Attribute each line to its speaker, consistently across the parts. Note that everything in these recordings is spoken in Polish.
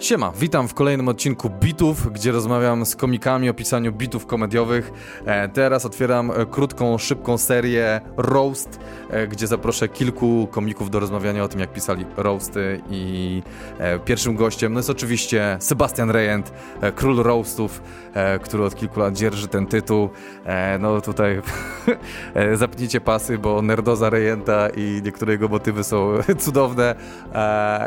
Speaker 1: Siema, witam w kolejnym odcinku Bitów, gdzie rozmawiam z komikami o pisaniu bitów komediowych. E, teraz otwieram e, krótką, szybką serię Roast, e, gdzie zaproszę kilku komików do rozmawiania o tym, jak pisali roasty i pierwszym gościem no jest oczywiście Sebastian Rejent, król roastów, który od kilku lat dzierży ten tytuł. No tutaj zapnijcie pasy, bo nerdoza Rejenta i niektóre jego motywy są cudowne.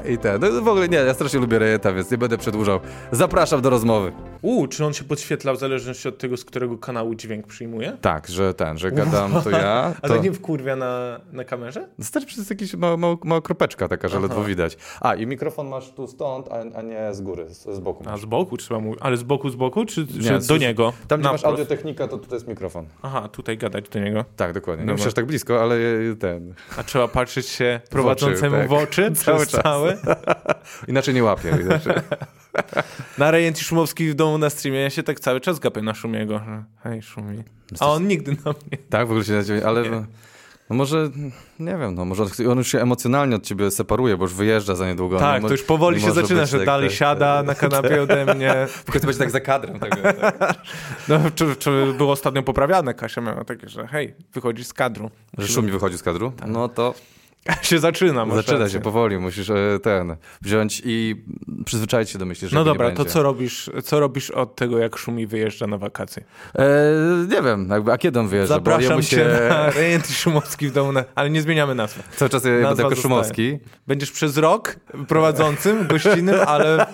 Speaker 1: I ten, no w ogóle nie, ja strasznie lubię Rejenta, więc nie będę przedłużał. Zapraszam do rozmowy.
Speaker 2: U, czy on się podświetla w zależności od tego, z którego kanału dźwięk przyjmuje?
Speaker 1: Tak, że ten, że gadam to ja. To...
Speaker 2: Ale nie wkurwia na, na kamerze?
Speaker 1: Wystarczy przez jakieś mała, mała, mała kropeczka taka, że Aha. ledwo widać. A, i mikrofon masz tu stąd, a, a nie z góry, z, z boku.
Speaker 2: Masz. A z boku trzeba mówić. Ale z boku, z boku, czy, nie, do niego?
Speaker 1: Tam, gdzie masz audiotechnika, to tutaj jest mikrofon.
Speaker 2: Aha, tutaj gadać do niego.
Speaker 1: Tak, dokładnie. Nie musisz tak blisko, ale ten...
Speaker 2: A trzeba patrzeć się prowadzącemu w oczy, w oczy cały czas. Cały?
Speaker 1: Inaczej nie łapię.
Speaker 2: Na Rejent i Szumowski w domu na streamie ja się tak cały czas gapię na Szumiego. Hej, Szumi. A on nigdy na mnie.
Speaker 1: Tak, w ogóle się na ciebie, ale... No może, nie wiem, no może on już się emocjonalnie od ciebie separuje, bo już wyjeżdża za niedługo.
Speaker 2: Tak,
Speaker 1: no,
Speaker 2: to już powoli się zaczyna, że tak, dalej tak, siada tak. na kanapie ode mnie.
Speaker 1: W końcu będzie tak za kadrem. Tego, tak.
Speaker 2: No, czy, czy było ostatnio poprawiane? Kasia miała takie, że hej, wychodzisz z kadru.
Speaker 1: Że Szumi wychodzi z kadru? Tak. No to
Speaker 2: się zaczyna.
Speaker 1: Zaczyna rację. się powoli, musisz e, ten wziąć i przyzwyczaić się do myśli, że
Speaker 2: No dobra, to co robisz, co robisz od tego, jak Szumi wyjeżdża na wakacje?
Speaker 1: E, nie wiem, jakby, a kiedy on wyjeżdża?
Speaker 2: Zapraszam bo się na rejent Szumowski w domu, na, ale nie zmieniamy nazwy.
Speaker 1: Cały czas ja będę jako Szumowski.
Speaker 2: Będziesz przez rok prowadzącym, gościnnym, ale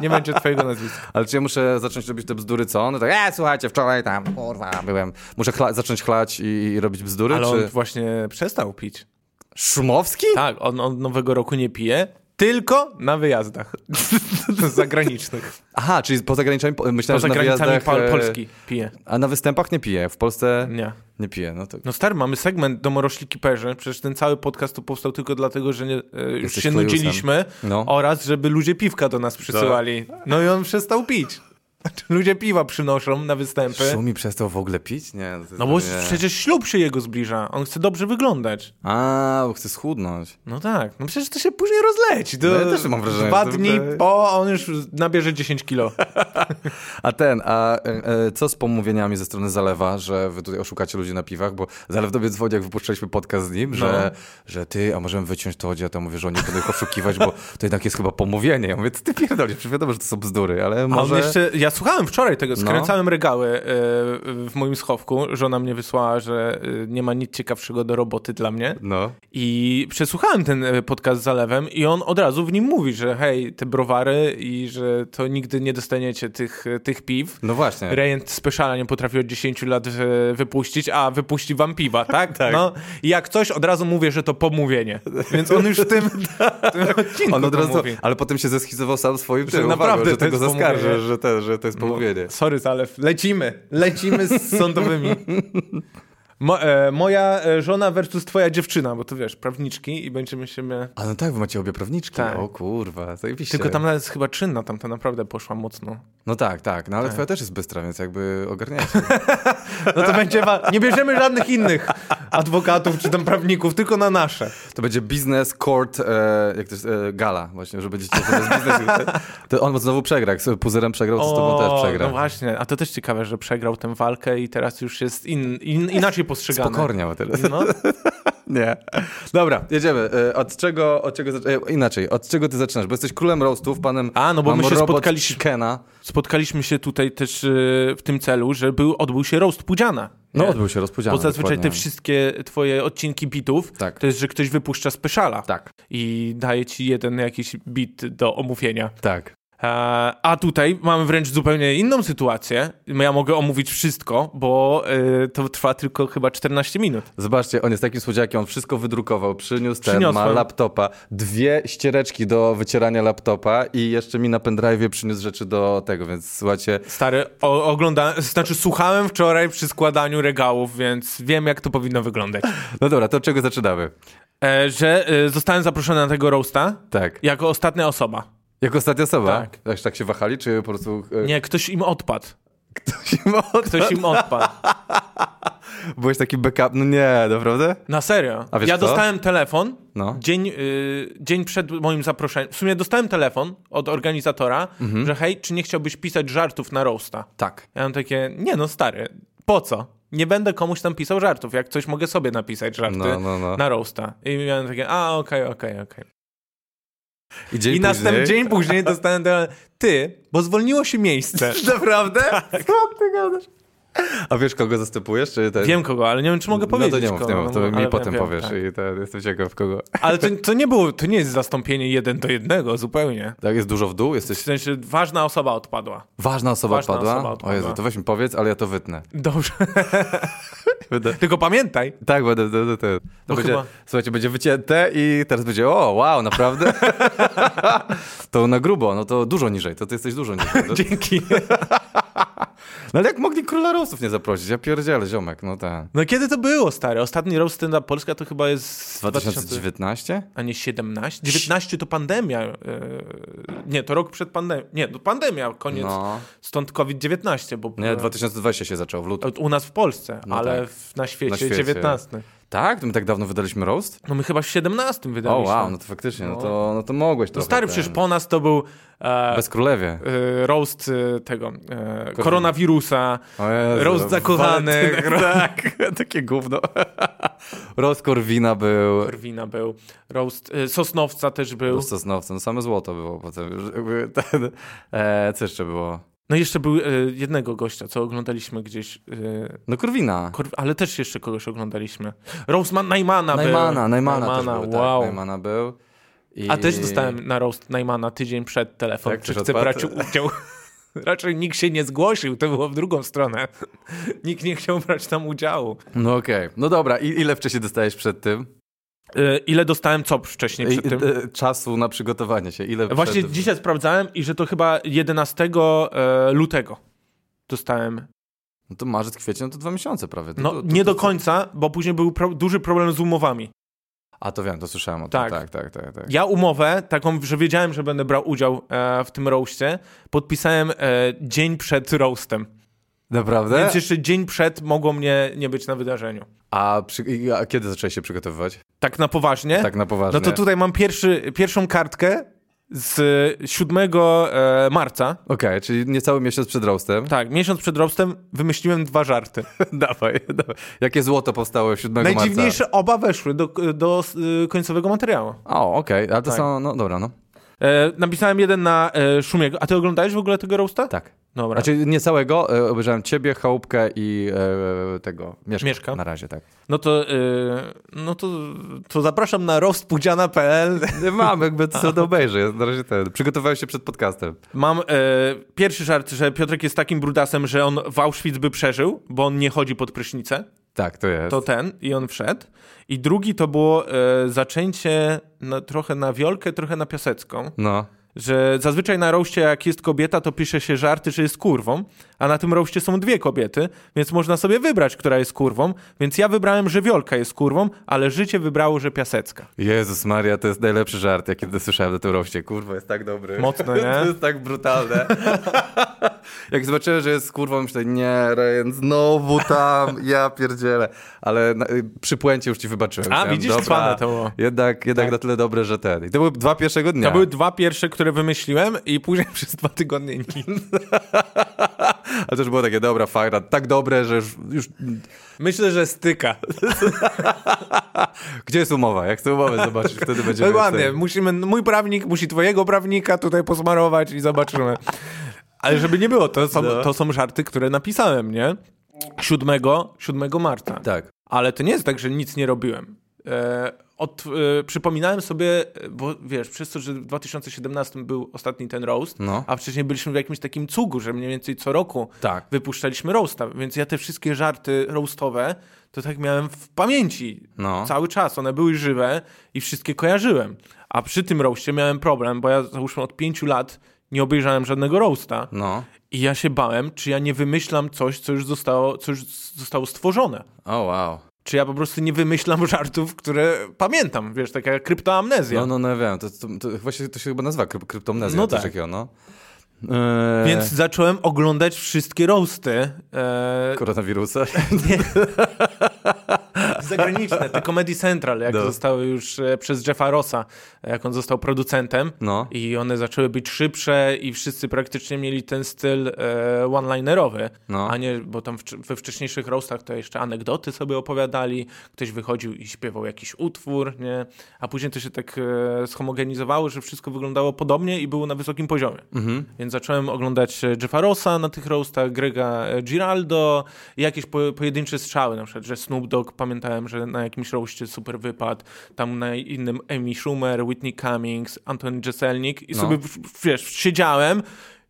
Speaker 2: nie będzie twojego nazwiska.
Speaker 1: Ale czy ja muszę zacząć robić te bzdury, co? No tak, e, słuchajcie, wczoraj tam, kurwa, byłem. Muszę chla zacząć chlać i, i robić bzdury?
Speaker 2: Ale
Speaker 1: czy...
Speaker 2: on właśnie przestał pić.
Speaker 1: Szumowski?
Speaker 2: Tak, on, on nowego roku nie pije, tylko na wyjazdach zagranicznych.
Speaker 1: Aha, czyli poza granicami, myślałem,
Speaker 2: poza
Speaker 1: że na
Speaker 2: granicami
Speaker 1: wyjazdach...
Speaker 2: E, Polski pije.
Speaker 1: A na występach nie pije, w Polsce
Speaker 2: nie,
Speaker 1: nie pije. No, to...
Speaker 2: no stary, mamy segment Domorośli Kiperzy, przecież ten cały podcast tu powstał tylko dlatego, że nie, e, już Jesteś się nudziliśmy no. oraz żeby ludzie piwka do nas przysyłali. No i on przestał pić. Ludzie piwa przynoszą na występy.
Speaker 1: Szumi przestał w ogóle pić? Nie.
Speaker 2: No, bo nie. przecież ślub się jego zbliża. On chce dobrze wyglądać.
Speaker 1: A, bo chce schudnąć.
Speaker 2: No tak. No przecież to się później rozleci. To
Speaker 1: no ja też mam wrażenie.
Speaker 2: Dwa dni po, on już nabierze 10 kilo.
Speaker 1: a ten, a e, e, co z pomówieniami ze strony Zalewa, że wy tutaj oszukacie ludzi na piwach? Bo Zalew do mnie dzwoni, jak wypuszczaliśmy podcast z nim, no. że, że ty, a możemy wyciąć to, ja tam mówię, że oni będą ich oszukiwać, bo to jednak jest chyba pomówienie. Ja mówię, ty pierdolisz, wiadomo, że to są bzdury, ale może...
Speaker 2: A on jeszcze, ja słuchałem wczoraj tego, skręcałem no. regały e, w moim schowku. Żona mnie wysłała, że e, nie ma nic ciekawszego do roboty dla mnie.
Speaker 1: No.
Speaker 2: I przesłuchałem ten e, podcast z Zalewem i on od razu w nim mówi, że hej, te browary i że to nigdy nie dostaniecie tych, tych piw.
Speaker 1: No właśnie.
Speaker 2: Rejent Speciala nie potrafi od 10 lat wypuścić, a wypuści wam piwa, tak?
Speaker 1: tak.
Speaker 2: No i jak coś, od razu mówię, że to pomówienie. Więc on już w tym, tym odcinku on od razu, mówi.
Speaker 1: Ale potem się zeschizował sam swoim tym. Naprawdę, że tego zaskarży, że, te, że to jest pomówienie. No,
Speaker 2: sorry, ale lecimy. Lecimy z sądowymi. Mo, e, moja e, żona versus twoja dziewczyna, bo to wiesz, prawniczki i będziemy się...
Speaker 1: A no tak, wy macie obie prawniczki. Tak. O kurwa, zajebiście.
Speaker 2: Tylko tam jest chyba czynna, tam to naprawdę poszła mocno.
Speaker 1: No tak, tak, no ale tak. twoja też jest bystra, więc jakby ogarniacie.
Speaker 2: no to będzie... Nie bierzemy żadnych innych adwokatów czy tam prawników, tylko na nasze.
Speaker 1: To będzie biznes court, e, jak to jest, e, gala właśnie, że będziecie... To, jest biznes, to on znowu przegra, jak puzerem przegrał, to z tobą też przegra.
Speaker 2: no właśnie, a to też ciekawe, że przegrał tę walkę i teraz już jest in, in, inaczej postrzegany.
Speaker 1: Spokorniał teraz. No. Nie. Dobra, jedziemy. E, od czego, od czego e, inaczej, od czego ty zaczynasz? Bo jesteś królem roastów, panem
Speaker 2: A, no bo my się spotkaliśmy,
Speaker 1: Kena.
Speaker 2: spotkaliśmy się tutaj też e, w tym celu, że był, odbył się roast Pudziana.
Speaker 1: No, odbył się roast Pudziana.
Speaker 2: Bo zazwyczaj dokładnie. te wszystkie twoje odcinki bitów,
Speaker 1: tak.
Speaker 2: to jest, że ktoś wypuszcza speciala.
Speaker 1: Tak.
Speaker 2: I daje ci jeden jakiś bit do omówienia.
Speaker 1: Tak.
Speaker 2: E, a tutaj mamy wręcz zupełnie inną sytuację. Ja mogę omówić wszystko, bo y, to trwa tylko chyba 14 minut.
Speaker 1: Zobaczcie, on jest takim słodziakiem, on wszystko wydrukował, przyniósł ten, ma laptopa, dwie ściereczki do wycierania laptopa i jeszcze mi na pendrive'ie przyniósł rzeczy do tego, więc słuchajcie...
Speaker 2: Stary, o, oglądałem, znaczy słuchałem wczoraj przy składaniu regałów, więc wiem jak to powinno wyglądać.
Speaker 1: No dobra, to od czego zaczynamy?
Speaker 2: E, że e, zostałem zaproszony na tego roasta
Speaker 1: tak.
Speaker 2: jako ostatnia osoba.
Speaker 1: Jako ostatnia osoba?
Speaker 2: Tak.
Speaker 1: Tak, tak się wahali, czy po prostu...
Speaker 2: E... Nie, ktoś im odpadł.
Speaker 1: Ktoś im odpadł?
Speaker 2: Ktoś im odpadł.
Speaker 1: Byłeś taki backup, no nie, naprawdę?
Speaker 2: Na serio. ja kto? dostałem telefon no. dzień, y, dzień przed moim zaproszeniem. W sumie dostałem telefon od organizatora, mhm. że hej, czy nie chciałbyś pisać żartów na roasta?
Speaker 1: Tak.
Speaker 2: Ja mam takie, nie no stary, po co? Nie będę komuś tam pisał żartów. Jak coś mogę sobie napisać żarty no, no, no. na roasta. I miałem takie, a okej, okay, okej, okay, okej. Okay. I, dzień I następny dzień później dostałem telefon, ty, bo zwolniło się miejsce.
Speaker 1: Naprawdę? Tak. Co ty gadasz? A wiesz, kogo zastępujesz? Ten...
Speaker 2: Wiem kogo, ale nie wiem, czy mogę powiedzieć.
Speaker 1: No to nie mów,
Speaker 2: kogo,
Speaker 1: nie mów, to mi potem wiem, powiesz tak. i to, jestem ciekaw kogo.
Speaker 2: Ale to, to, nie było, to nie jest zastąpienie jeden do jednego, zupełnie.
Speaker 1: Tak, jest dużo w dół? Jesteś...
Speaker 2: W sensie ważna osoba odpadła.
Speaker 1: Ważna osoba, ważna odpadła? osoba odpadła? O Jezu, to weź mi powiedz, ale ja to wytnę.
Speaker 2: Dobrze. Będę... Tylko pamiętaj.
Speaker 1: Tak, będę, będę, to, to będzie, chyba... słuchajcie, będzie wycięte i teraz będzie, o, wow, naprawdę? to na grubo, no to dużo niżej, to ty jesteś dużo niżej.
Speaker 2: Dzięki.
Speaker 1: No ale jak mogli króla roastów nie zaprosić? Ja pierdzielę, ziomek, no tak.
Speaker 2: No kiedy to było, stary? Ostatni roast stand Polska to chyba jest...
Speaker 1: 2019?
Speaker 2: A nie 17? 19 to pandemia. Yy, nie, to rok przed pandemią. Nie, to pandemia, koniec. No. Stąd COVID-19, bo...
Speaker 1: Nie, 2020 się zaczął w lutym.
Speaker 2: U nas w Polsce, no ale tak. w, na, świecie na świecie 19.
Speaker 1: Tak? To my tak dawno wydaliśmy roast?
Speaker 2: No my chyba w 17 wydaliśmy.
Speaker 1: O wow, no to faktycznie, no, to, no to mogłeś to. No
Speaker 2: stary, ten... przecież po nas to był...
Speaker 1: E, Bez królewie.
Speaker 2: E, roast e, tego, e, koronawirusa, Jezu, roast zakochanych.
Speaker 1: tak, takie gówno. roast Korwina był.
Speaker 2: Korwina był. Roast e, Sosnowca też był.
Speaker 1: Roast Sosnowca, no same złoto było potem. Ten, e, co jeszcze było?
Speaker 2: No jeszcze był e, jednego gościa, co oglądaliśmy gdzieś.
Speaker 1: E, no Korwina. Kor
Speaker 2: ale też jeszcze kogoś oglądaliśmy. Roseman Najmana,
Speaker 1: był. Najmana, Najmana był, tak, wow. Tak, Najmana był.
Speaker 2: I... A też dostałem na roast Najmana tydzień przed telefon, tak, czy chce brać udział. Raczej nikt się nie zgłosił, to było w drugą stronę. nikt nie chciał brać tam udziału.
Speaker 1: No okej. Okay. No dobra, I ile wcześniej dostałeś przed tym?
Speaker 2: E, ile dostałem co wcześniej przed tym?
Speaker 1: E, czasu na przygotowanie się. Ile
Speaker 2: Właśnie przed... dzisiaj sprawdzałem i że to chyba 11 e, lutego dostałem.
Speaker 1: No to marzec, kwiecień, no to dwa miesiące prawie. To,
Speaker 2: no
Speaker 1: to,
Speaker 2: to, nie do końca, bo później był pro, duży problem z umowami.
Speaker 1: A to wiem, to słyszałem o tym. Tak. Tak, tak, tak, tak.
Speaker 2: Ja umowę, taką, że wiedziałem, że będę brał udział e, w tym roastie, podpisałem e, dzień przed roastem.
Speaker 1: Naprawdę?
Speaker 2: Więc jeszcze dzień przed mogło mnie nie być na wydarzeniu.
Speaker 1: A, przy, a kiedy zacząłeś się przygotowywać?
Speaker 2: Tak na poważnie?
Speaker 1: Tak na poważnie.
Speaker 2: No to tutaj mam pierwszy, pierwszą kartkę z 7 e, marca.
Speaker 1: Okej, okay, czyli niecały miesiąc przed roastem.
Speaker 2: Tak, miesiąc przed roastem wymyśliłem dwa żarty.
Speaker 1: dawaj, dawaj. Jakie złoto powstało 7
Speaker 2: marca? Najdziwniejsze oba weszły do, do y, końcowego materiału.
Speaker 1: O, okej, okay. ale to tak. są, no dobra, no.
Speaker 2: E, napisałem jeden na e, Szumiego. A ty oglądałeś w ogóle tego roasta?
Speaker 1: Tak. Dobra. Znaczy nie całego, e, obejrzałem ciebie, Chałupkę i e, tego, Mieszka. Mieszka. Na razie, tak.
Speaker 2: No to, e, no to, to zapraszam na roastpudziana.pl.
Speaker 1: Mam, jakby to sobie obejrzę. Na razie ten. Przygotowałem się przed podcastem.
Speaker 2: Mam pierwszy żart, że Piotrek jest takim brudasem, że on w Auschwitz by przeżył, bo on nie chodzi pod prysznicę.
Speaker 1: Tak, to jest.
Speaker 2: To ten i on wszedł. I drugi to było zaczęcie na, trochę na wiolkę, trochę na piasecką.
Speaker 1: No
Speaker 2: że zazwyczaj na roście jak jest kobieta, to pisze się żarty, że jest kurwą, a na tym roście są dwie kobiety, więc można sobie wybrać, która jest kurwą, więc ja wybrałem, że Wiolka jest kurwą, ale życie wybrało, że Piasecka.
Speaker 1: Jezus Maria, to jest najlepszy żart, jaki słyszałem na tym roście. Kurwa, jest tak dobry.
Speaker 2: Mocno, nie?
Speaker 1: to jest tak brutalne. jak zobaczyłem, że jest kurwą, myślę, nie, Ryan, znowu tam, ja pierdzielę. Ale na, y, przy puencie już ci wybaczyłem.
Speaker 2: A, widzisz, dobra, to było.
Speaker 1: Jednak, jednak tak. na tyle dobre, że ten. I to były dwa pierwszego dnia.
Speaker 2: To były dwa pierwsze, które wymyśliłem i później przez dwa tygodnie nic.
Speaker 1: Ale to już było takie, dobra, fajna, tak dobre, że już...
Speaker 2: Myślę, że styka.
Speaker 1: Gdzie jest umowa? Jak chcę umowę zobaczyć, wtedy będzie
Speaker 2: Dokładnie, musimy, mój prawnik musi twojego prawnika tutaj posmarować i zobaczymy. Ale żeby nie było, to są, no. to są żarty, które napisałem, nie? 7, 7 marca.
Speaker 1: Tak.
Speaker 2: Ale to nie jest tak, że nic nie robiłem. E, od, y, przypominałem sobie, bo wiesz, przez to, że w 2017 był ostatni ten roast, no. a wcześniej byliśmy w jakimś takim cugu, że mniej więcej co roku tak. wypuszczaliśmy roasta, więc ja te wszystkie żarty roastowe to tak miałem w pamięci no. cały czas. One były żywe i wszystkie kojarzyłem. A przy tym roastie miałem problem, bo ja załóżmy od pięciu lat nie obejrzałem żadnego roasta.
Speaker 1: No.
Speaker 2: I ja się bałem, czy ja nie wymyślam coś, co już zostało, co już zostało stworzone.
Speaker 1: O, oh, wow
Speaker 2: czy ja po prostu nie wymyślam żartów, które pamiętam, wiesz, taka kryptoamnezja.
Speaker 1: No, no, no, wiem, to, to, to, właśnie to się chyba nazywa kryp kryptoamnezja. No tak. Takiego, no.
Speaker 2: Eee... Więc zacząłem oglądać wszystkie roasty.
Speaker 1: Eee... Koronawirusa?
Speaker 2: Nie. Zagraniczne, te Comedy Central, jak no. zostały już e, przez Jeffa Rossa, jak on został producentem. No. I one zaczęły być szybsze i wszyscy praktycznie mieli ten styl e, one-linerowy. No. A nie, bo tam w, we wcześniejszych roastach to jeszcze anegdoty sobie opowiadali, ktoś wychodził i śpiewał jakiś utwór, nie? A później to się tak e, schomogenizowało, że wszystko wyglądało podobnie i było na wysokim poziomie. Mhm. Więc zacząłem oglądać e, Jeffa Rossa na tych roastach, Grega e, Giraldo jakieś po, pojedyncze strzały, na przykład, że Snoop Dogg, pamiętałem, że na jakimś roście super wypadł, tam na innym Amy Schumer, Whitney Cummings, Anthony Jeselnik i no. sobie, wiesz, siedziałem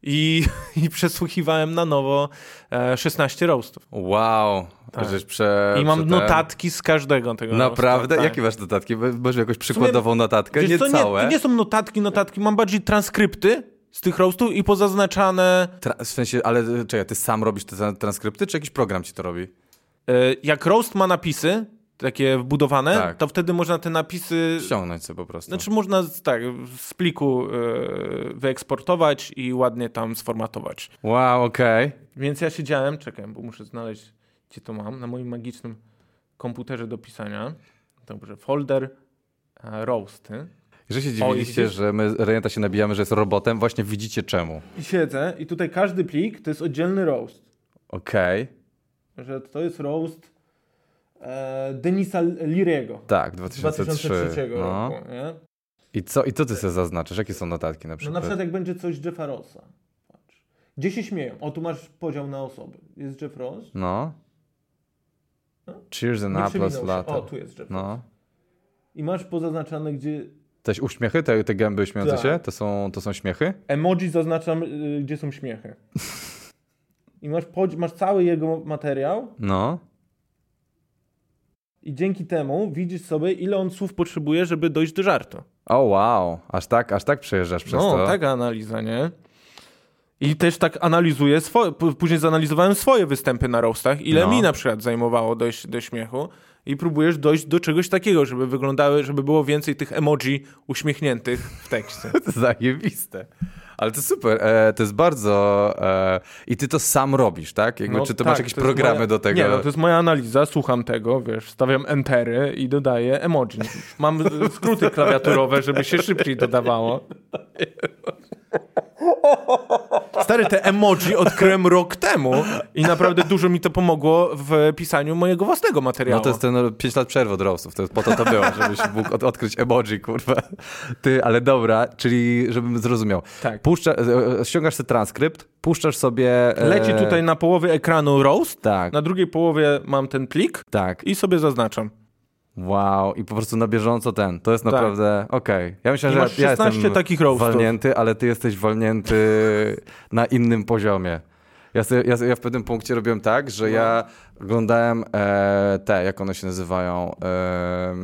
Speaker 2: i, i przesłuchiwałem na nowo e, 16 roastów.
Speaker 1: Wow. Tak. Prze,
Speaker 2: I mam notatki z każdego tego.
Speaker 1: Naprawdę?
Speaker 2: Tak.
Speaker 1: Jakie masz notatki? Może jakąś przykładową sumie, notatkę? Wiesz, nie
Speaker 2: to
Speaker 1: całe.
Speaker 2: Nie, nie są notatki, notatki. Mam bardziej transkrypty z tych roastów i pozaznaczane...
Speaker 1: Tra w sensie, ale czekaj, ty sam robisz te transkrypty, czy jakiś program ci to robi? E,
Speaker 2: jak roast ma napisy, takie wbudowane, tak. to wtedy można te napisy...
Speaker 1: Ściągnąć sobie po prostu.
Speaker 2: Znaczy można tak, z pliku yy, wyeksportować i ładnie tam sformatować.
Speaker 1: Wow, okej. Okay.
Speaker 2: Więc ja siedziałem, czekaj, bo muszę znaleźć, gdzie to mam, na moim magicznym komputerze do pisania. Dobrze, folder e, roasty.
Speaker 1: Jeżeli się dziwiliście, o, że my Rejenta się nabijamy, że jest robotem, właśnie widzicie czemu.
Speaker 2: I siedzę i tutaj każdy plik to jest oddzielny roast.
Speaker 1: Okej.
Speaker 2: Okay. Że to jest roast Denisa Liriego.
Speaker 1: Tak, 2003,
Speaker 2: 2003 no. roku. Nie?
Speaker 1: I co, I co ty sobie zaznaczysz? Jakie są notatki na przykład?
Speaker 2: No na przykład jak będzie coś Jeffa Rossa. Patrz. Gdzie się śmieją? O, tu masz podział na osoby. Jest Jeff Ross.
Speaker 1: No. no? Cheers and apples latte.
Speaker 2: O, tu jest Jeff no. Ross. I masz pozaznaczane, gdzie...
Speaker 1: Też uśmiechy? Te, te gęby śmiejące tak. się? To są, to są śmiechy?
Speaker 2: Emoji zaznaczam, y, gdzie są śmiechy. I masz, masz cały jego materiał.
Speaker 1: No.
Speaker 2: I dzięki temu widzisz sobie, ile on słów potrzebuje, żeby dojść do żartu.
Speaker 1: O wow, aż tak, aż tak przejeżdżasz przez
Speaker 2: no,
Speaker 1: to.
Speaker 2: No, taka analiza, nie? I też tak analizuję, swoje, później zanalizowałem swoje występy na roastach, ile no. mi na przykład zajmowało dojść do śmiechu i próbujesz dojść do czegoś takiego, żeby wyglądały, żeby było więcej tych emoji uśmiechniętych w tekście.
Speaker 1: to zajebiste. Ale to super, e, to jest bardzo... E, I ty to sam robisz, tak? Jakby, no, czy to tak, masz jakieś programy
Speaker 2: moja,
Speaker 1: do tego?
Speaker 2: Nie, no to jest moja analiza, słucham tego, wiesz, stawiam entery i dodaję emoji. Mam skróty klawiaturowe, żeby się szybciej dodawało. Stary, te emoji odkryłem rok temu i naprawdę dużo mi to pomogło w pisaniu mojego własnego materiału.
Speaker 1: No to jest ten 5 lat przerwy od roastów, to jest po to to było, żebyś mógł od, odkryć emoji, kurwa. Ty, ale dobra, czyli żebym zrozumiał.
Speaker 2: Tak.
Speaker 1: Puszcza, e, e, ściągasz sobie transkrypt, puszczasz sobie...
Speaker 2: E... Leci tutaj na połowie ekranu roast,
Speaker 1: tak.
Speaker 2: na drugiej połowie mam ten plik
Speaker 1: tak.
Speaker 2: i sobie zaznaczam.
Speaker 1: Wow, i po prostu na bieżąco ten. To jest tak. naprawdę okej. Okay. Ja myślę, że
Speaker 2: ja jestem takich
Speaker 1: walnięty, ale ty jesteś walnięty na innym poziomie. Ja, sobie, ja, ja, w pewnym punkcie robiłem tak, że ja oglądałem e, te, jak one się nazywają, e,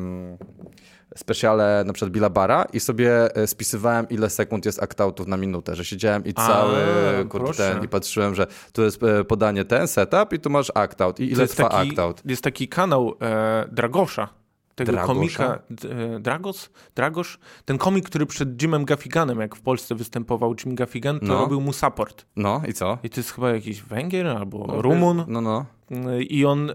Speaker 1: specjale na przykład Billa Bara i sobie e, spisywałem ile sekund jest aktautów na minutę, że siedziałem i cały A, kurde, ten, i patrzyłem, że tu jest e, podanie ten setup i tu masz actout i ile trwa taki, actout.
Speaker 2: Jest taki kanał e, Dragosza, tego Dragosza? komika e, Dragos, Dragosz, ten komik, który przed Jimem Gaffiganem, jak w Polsce występował Jim Gaffigan, to no. robił mu support.
Speaker 1: No i co?
Speaker 2: I to jest chyba jakiś Węgier albo no, Rumun.
Speaker 1: No, no
Speaker 2: i on y,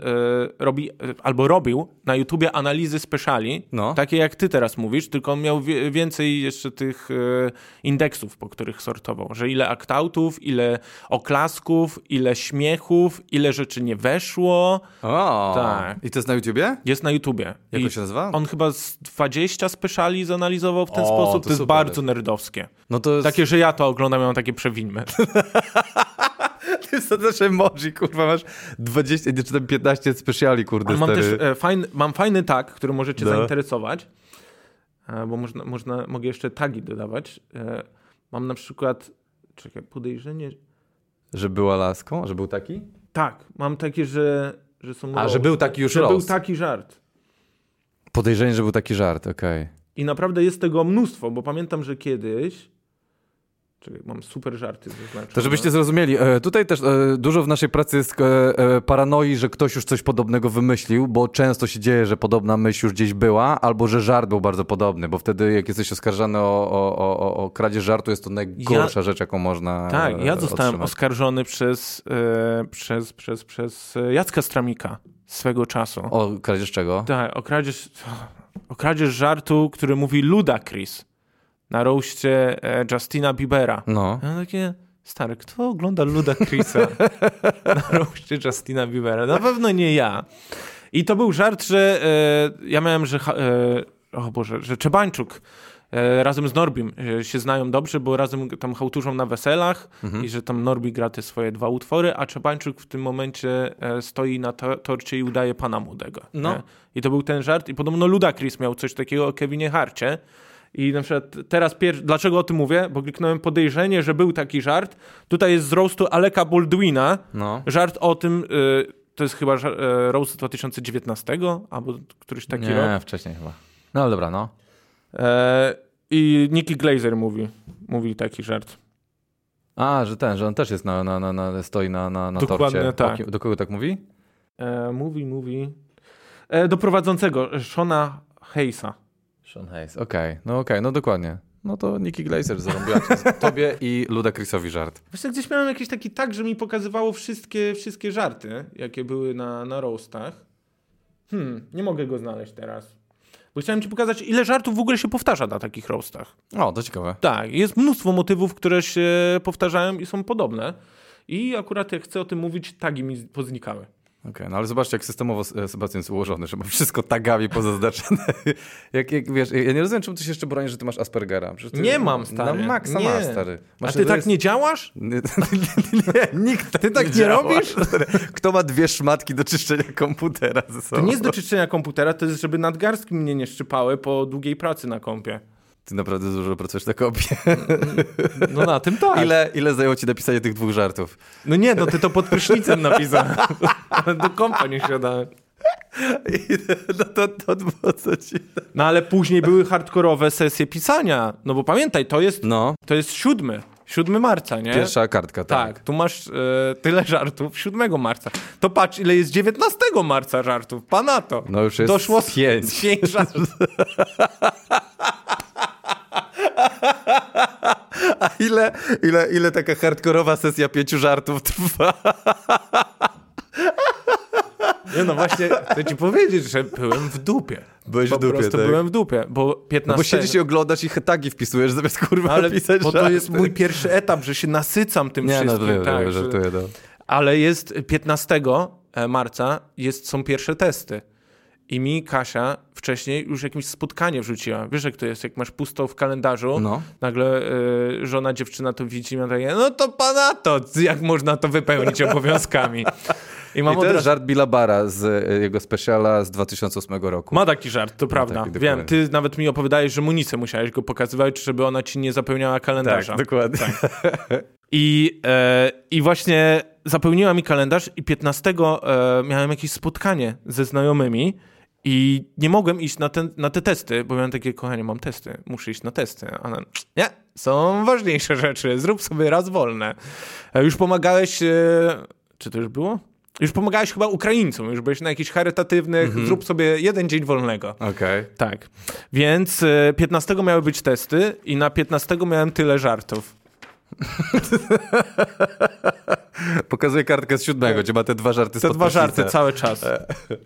Speaker 2: robi, albo robił na YouTubie analizy speciali, no. takie jak ty teraz mówisz, tylko on miał więcej jeszcze tych y, indeksów, po których sortował, że ile aktautów, ile oklasków, ile śmiechów, ile rzeczy nie weszło.
Speaker 1: O, tak. I to jest na YouTubie?
Speaker 2: Jest na YouTubie.
Speaker 1: Jak I to się nazywa?
Speaker 2: On chyba z 20 speciali zanalizował w ten o, sposób, to, to jest bardzo nerdowskie. No to jest... Takie, że ja to oglądam, ja mam takie przewinmy.
Speaker 1: Ty to też emoji, kurwa, masz 20, czy tam 15 speciali, kurde,
Speaker 2: mam stary. też e, fajny, mam fajny tag, który możecie no. zainteresować, e, bo można, można, mogę jeszcze tagi dodawać. E, mam na przykład, czekaj, podejrzenie...
Speaker 1: Że była laską? Że był taki?
Speaker 2: Tak, mam takie, że, że są...
Speaker 1: A, że był taki już
Speaker 2: Że
Speaker 1: roast.
Speaker 2: był taki żart.
Speaker 1: Podejrzenie, że był taki żart, okej. Okay.
Speaker 2: I naprawdę jest tego mnóstwo, bo pamiętam, że kiedyś Czyli mam super żarty
Speaker 1: zaznaczone. To żebyście zrozumieli, e, tutaj też e, dużo w naszej pracy jest e, paranoi, że ktoś już coś podobnego wymyślił, bo często się dzieje, że podobna myśl już gdzieś była, albo że żart był bardzo podobny, bo wtedy jak jesteś oskarżany o, o, o, o kradzież żartu, jest to najgorsza ja, rzecz, jaką można
Speaker 2: Tak, ja zostałem otrzymać. oskarżony przez, przez, przez, przez Jacka Stramika swego czasu.
Speaker 1: O kradzież czego?
Speaker 2: Tak, o kradzież, o kradzież żartu, który mówi Ludacris na roście e, Justina Biebera. No. Ja takie, stary, kto ogląda Luda Chrisa na roście Justina Biebera? Na pewno nie ja. I to był żart, że e, ja miałem, że e, o Boże, że Czebańczuk e, razem z Norbim e, się znają dobrze, bo razem tam hałturzą na weselach mhm. i że tam Norbi gra te swoje dwa utwory, a Czebańczuk w tym momencie e, stoi na to torcie i udaje pana młodego. No. I to był ten żart i podobno Ludacris miał coś takiego o Kevinie Harcie, i na przykład teraz, pier... dlaczego o tym mówię? Bo kliknąłem podejrzenie, że był taki żart. Tutaj jest z roastu Aleka Baldwina. No. Żart o tym, y, to jest chyba y, roast 2019 albo któryś taki
Speaker 1: Nie,
Speaker 2: rok.
Speaker 1: Nie, wcześniej chyba. No dobra, no.
Speaker 2: E, I Nicky Glazer mówi, mówi taki żart.
Speaker 1: A, że ten, że on też jest na, na, na, na stoi na, na, na
Speaker 2: Dokładnie torcie.
Speaker 1: tak. Do kogo tak mówi?
Speaker 2: E, mówi, mówi. E, do prowadzącego, Shona Hayesa.
Speaker 1: Sean Hayes, okej, okay. no okej, okay. no dokładnie. No to Nicky Glazer zarąbiła tobie i Luda Chrisowi żart.
Speaker 2: Właśnie gdzieś miałem jakiś taki tak, że mi pokazywało wszystkie, wszystkie żarty, jakie były na, na roastach. Hmm, nie mogę go znaleźć teraz. Bo chciałem ci pokazać, ile żartów w ogóle się powtarza na takich roastach.
Speaker 1: O, to ciekawe.
Speaker 2: Tak, jest mnóstwo motywów, które się powtarzają i są podobne. I akurat jak chcę o tym mówić, tagi mi poznikały.
Speaker 1: Okej, okay, no ale zobaczcie, jak systemowo e, Sebastian jest ułożony, że ma wszystko tagami pozaznaczone. jak, jak, wiesz, ja nie rozumiem, czemu ty się jeszcze bronisz, że ty masz Aspergera.
Speaker 2: Ty, nie mam, stary.
Speaker 1: Na maksa nie. masz, stary.
Speaker 2: Masz, A ty tak jest... nie działasz?
Speaker 1: Nie, nie, nikt tak Ty tak nie, nie robisz? Kto ma dwie szmatki do czyszczenia komputera ze sobą?
Speaker 2: To nie jest do czyszczenia komputera, to jest, żeby nadgarstki mnie nie szczypały po długiej pracy na kompie.
Speaker 1: Ty naprawdę dużo pracujesz na kopie.
Speaker 2: No na tym tak.
Speaker 1: Ile, ile zajęło ci napisanie tych dwóch żartów?
Speaker 2: No nie, no ty to pod prysznicem napisałem. Do kompa nie siadałem.
Speaker 1: No to, to, to co ci...
Speaker 2: No ale później były hardkorowe sesje pisania. No bo pamiętaj, to jest, no. to jest siódmy. 7 marca, nie?
Speaker 1: Pierwsza kartka, tak.
Speaker 2: Tak, tu masz e, tyle żartów 7 marca. To patrz, ile jest 19 marca żartów. Pana to.
Speaker 1: No już jest Doszło
Speaker 2: pięć. pięć żartów.
Speaker 1: A ile, ile, ile taka hardkorowa sesja pięciu żartów trwa?
Speaker 2: Nie no właśnie, chcę ci powiedzieć, że byłem w dupie.
Speaker 1: Byłeś po w dupie,
Speaker 2: prostu tak? byłem w dupie, bo 15... No
Speaker 1: bo siedzisz i oglądasz i tagi wpisujesz zamiast kurwa Ale, pisać
Speaker 2: bo to jest mój pierwszy etap, że się nasycam tym Nie, no, wszystkim.
Speaker 1: Nie, no, tak, żartuję, no.
Speaker 2: Ale jest 15 e, marca jest, są pierwsze testy. I mi Kasia wcześniej już jakieś spotkanie wrzuciła. Wiesz, jak to jest, jak masz pusto w kalendarzu, no. nagle y, żona, dziewczyna to widzi i ma takie, no to pana to, jak można to wypełnić obowiązkami.
Speaker 1: I, mam I to jest żart Billa Bara z y, jego speciala z 2008 roku.
Speaker 2: Ma taki żart, to prawda. Taki, Wiem, ty nawet mi opowiadałeś, że Munice musiałeś go pokazywać, żeby ona ci nie zapełniała kalendarza.
Speaker 1: Tak, dokładnie. Tak.
Speaker 2: I, e, I właśnie zapełniła mi kalendarz i 15 e, miałem jakieś spotkanie ze znajomymi i nie mogłem iść na, ten, na te testy, bo miałem takie, kochanie, mam testy, muszę iść na testy. A ona, nie, są ważniejsze rzeczy, zrób sobie raz wolne. E, już pomagałeś, e, czy to już było? Już pomagałeś chyba Ukraińcom, już byłeś na jakichś charytatywnych, mm -hmm. zrób sobie jeden dzień wolnego.
Speaker 1: Okej. Okay.
Speaker 2: Tak. Więc 15 e, miały być testy i na 15 miałem tyle żartów.
Speaker 1: Pokazuję kartkę z siódmego, gdzie ma te dwa żarty
Speaker 2: Te dwa żarty cały czas.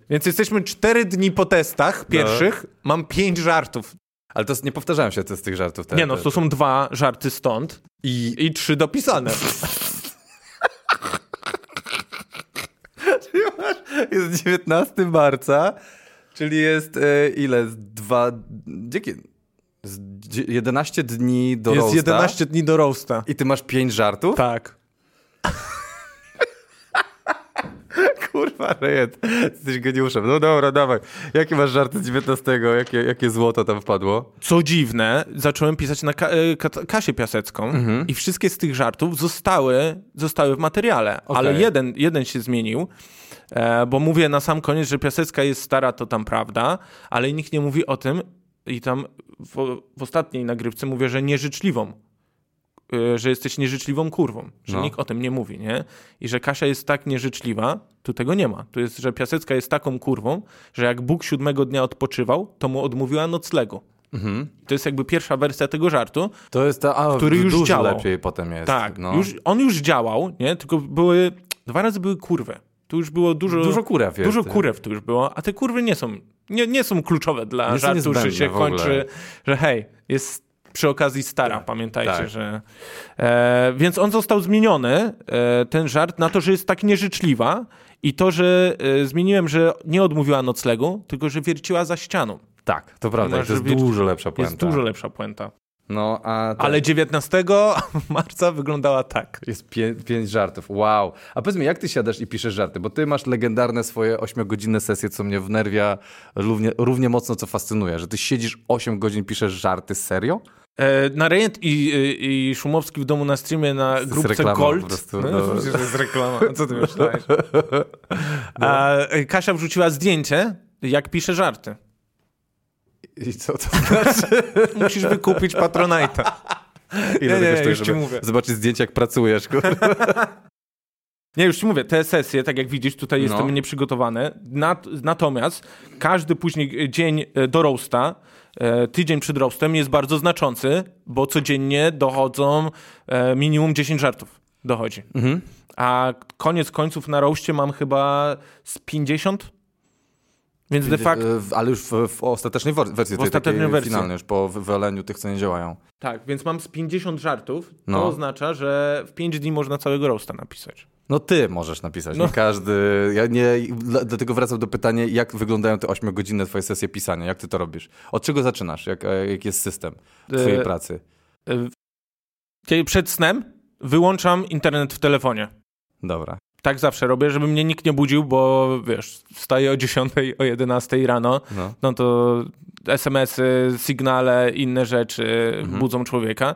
Speaker 2: Więc jesteśmy cztery dni po testach pierwszych, no. mam pięć żartów.
Speaker 1: Ale to nie powtarzają się z tych żartów. Te,
Speaker 2: nie no, to są dwa żarty stąd i, i trzy dopisane.
Speaker 1: jest 19 marca, czyli jest e, ile? Dwa... Dzięki... 11 dni do
Speaker 2: Jest roasta. 11 dni do roasta.
Speaker 1: I ty masz 5 żartów?
Speaker 2: Tak.
Speaker 1: Kurwa, Rejet, jesteś geniuszem. No dobra, dawaj. Jakie masz żarty z 19? Jakie, jakie złoto tam wpadło?
Speaker 2: Co dziwne, zacząłem pisać na ka e, ka Kasię Piasecką mhm. i wszystkie z tych żartów zostały, zostały w materiale, okay. ale jeden, jeden się zmienił. E, bo mówię na sam koniec, że Piasecka jest stara, to tam prawda, ale nikt nie mówi o tym i tam w, w ostatniej nagrywce mówię, że nieżyczliwą y, że jesteś nieżyczliwą kurwą, że no. nikt o tym nie mówi, nie? I że Kasia jest tak nieżyczliwa, tu tego nie ma. Tu jest, że Piasecka jest taką kurwą, że jak Bóg siódmego dnia odpoczywał, to mu odmówiła noclegu. Mhm. To jest jakby pierwsza wersja tego żartu,
Speaker 1: to jest ta, a, który już działał. lepiej potem jest.
Speaker 2: Tak, no. już, on już działał, nie? Tylko były, dwa razy były kurwy. Tu już było dużo...
Speaker 1: Dużo kurew jest.
Speaker 2: Dużo kurew tu już było, a te kurwy nie są, nie, nie są kluczowe dla nie żartu, że się kończy, że hej, jest przy okazji stara, tak, pamiętajcie, tak. że... E, więc on został zmieniony, e, ten żart, na to, że jest tak nieżyczliwa i to, że e, zmieniłem, że nie odmówiła noclegu, tylko że wierciła za ścianą.
Speaker 1: Tak, to prawda, to jest dużo lepsza puenta.
Speaker 2: Jest dużo lepsza puenta.
Speaker 1: No, a
Speaker 2: Ale 19 marca wyglądała tak.
Speaker 1: Jest pię pięć żartów. Wow. A powiedz mi, jak ty siadasz i piszesz żarty? Bo ty masz legendarne swoje ośmiogodzinne sesje, co mnie wnerwia równie, równie mocno, co fascynuje. Że ty siedzisz 8 godzin, piszesz żarty. Serio?
Speaker 2: E, na Rejent i, i, i Szumowski w domu na streamie na grupce Gold. Po prostu, no, no. że jest reklama. Co ty myślałeś? No. A e, Kasia wrzuciła zdjęcie, jak pisze żarty.
Speaker 1: I co to znaczy?
Speaker 2: Musisz wykupić Patronite'a.
Speaker 1: Ile nie, nie, kosztuje, żeby mówię. zobaczyć zdjęcie, jak pracujesz,
Speaker 2: Nie, już ci mówię, te sesje, tak jak widzisz, tutaj jestem no. nieprzygotowany. Nat natomiast każdy później dzień e, do roasta, e, tydzień przed roastem jest bardzo znaczący, bo codziennie dochodzą e, minimum 10 żartów. Dochodzi. Mhm. A koniec końców na roastie mam chyba z 50 więc de facto...
Speaker 1: Ale już w, w ostatecznej wersji, w ostatecznej wersji. finalnej, już po wywaleniu tych, co nie działają.
Speaker 2: Tak, więc mam z 50 żartów. No. To oznacza, że w 5 dni można całego roasta napisać.
Speaker 1: No ty możesz napisać, no. nie każdy. Ja nie, dlatego wracam do pytania, jak wyglądają te 8-godzinne twoje sesje pisania? Jak ty to robisz? Od czego zaczynasz? Jak, e, jak jest system twojej e, pracy?
Speaker 2: E, przed snem wyłączam internet w telefonie.
Speaker 1: Dobra
Speaker 2: tak zawsze robię, żeby mnie nikt nie budził, bo wiesz, wstaję o 10, o 11 rano, no, no to SMS-y, sygnale, inne rzeczy mhm. budzą człowieka.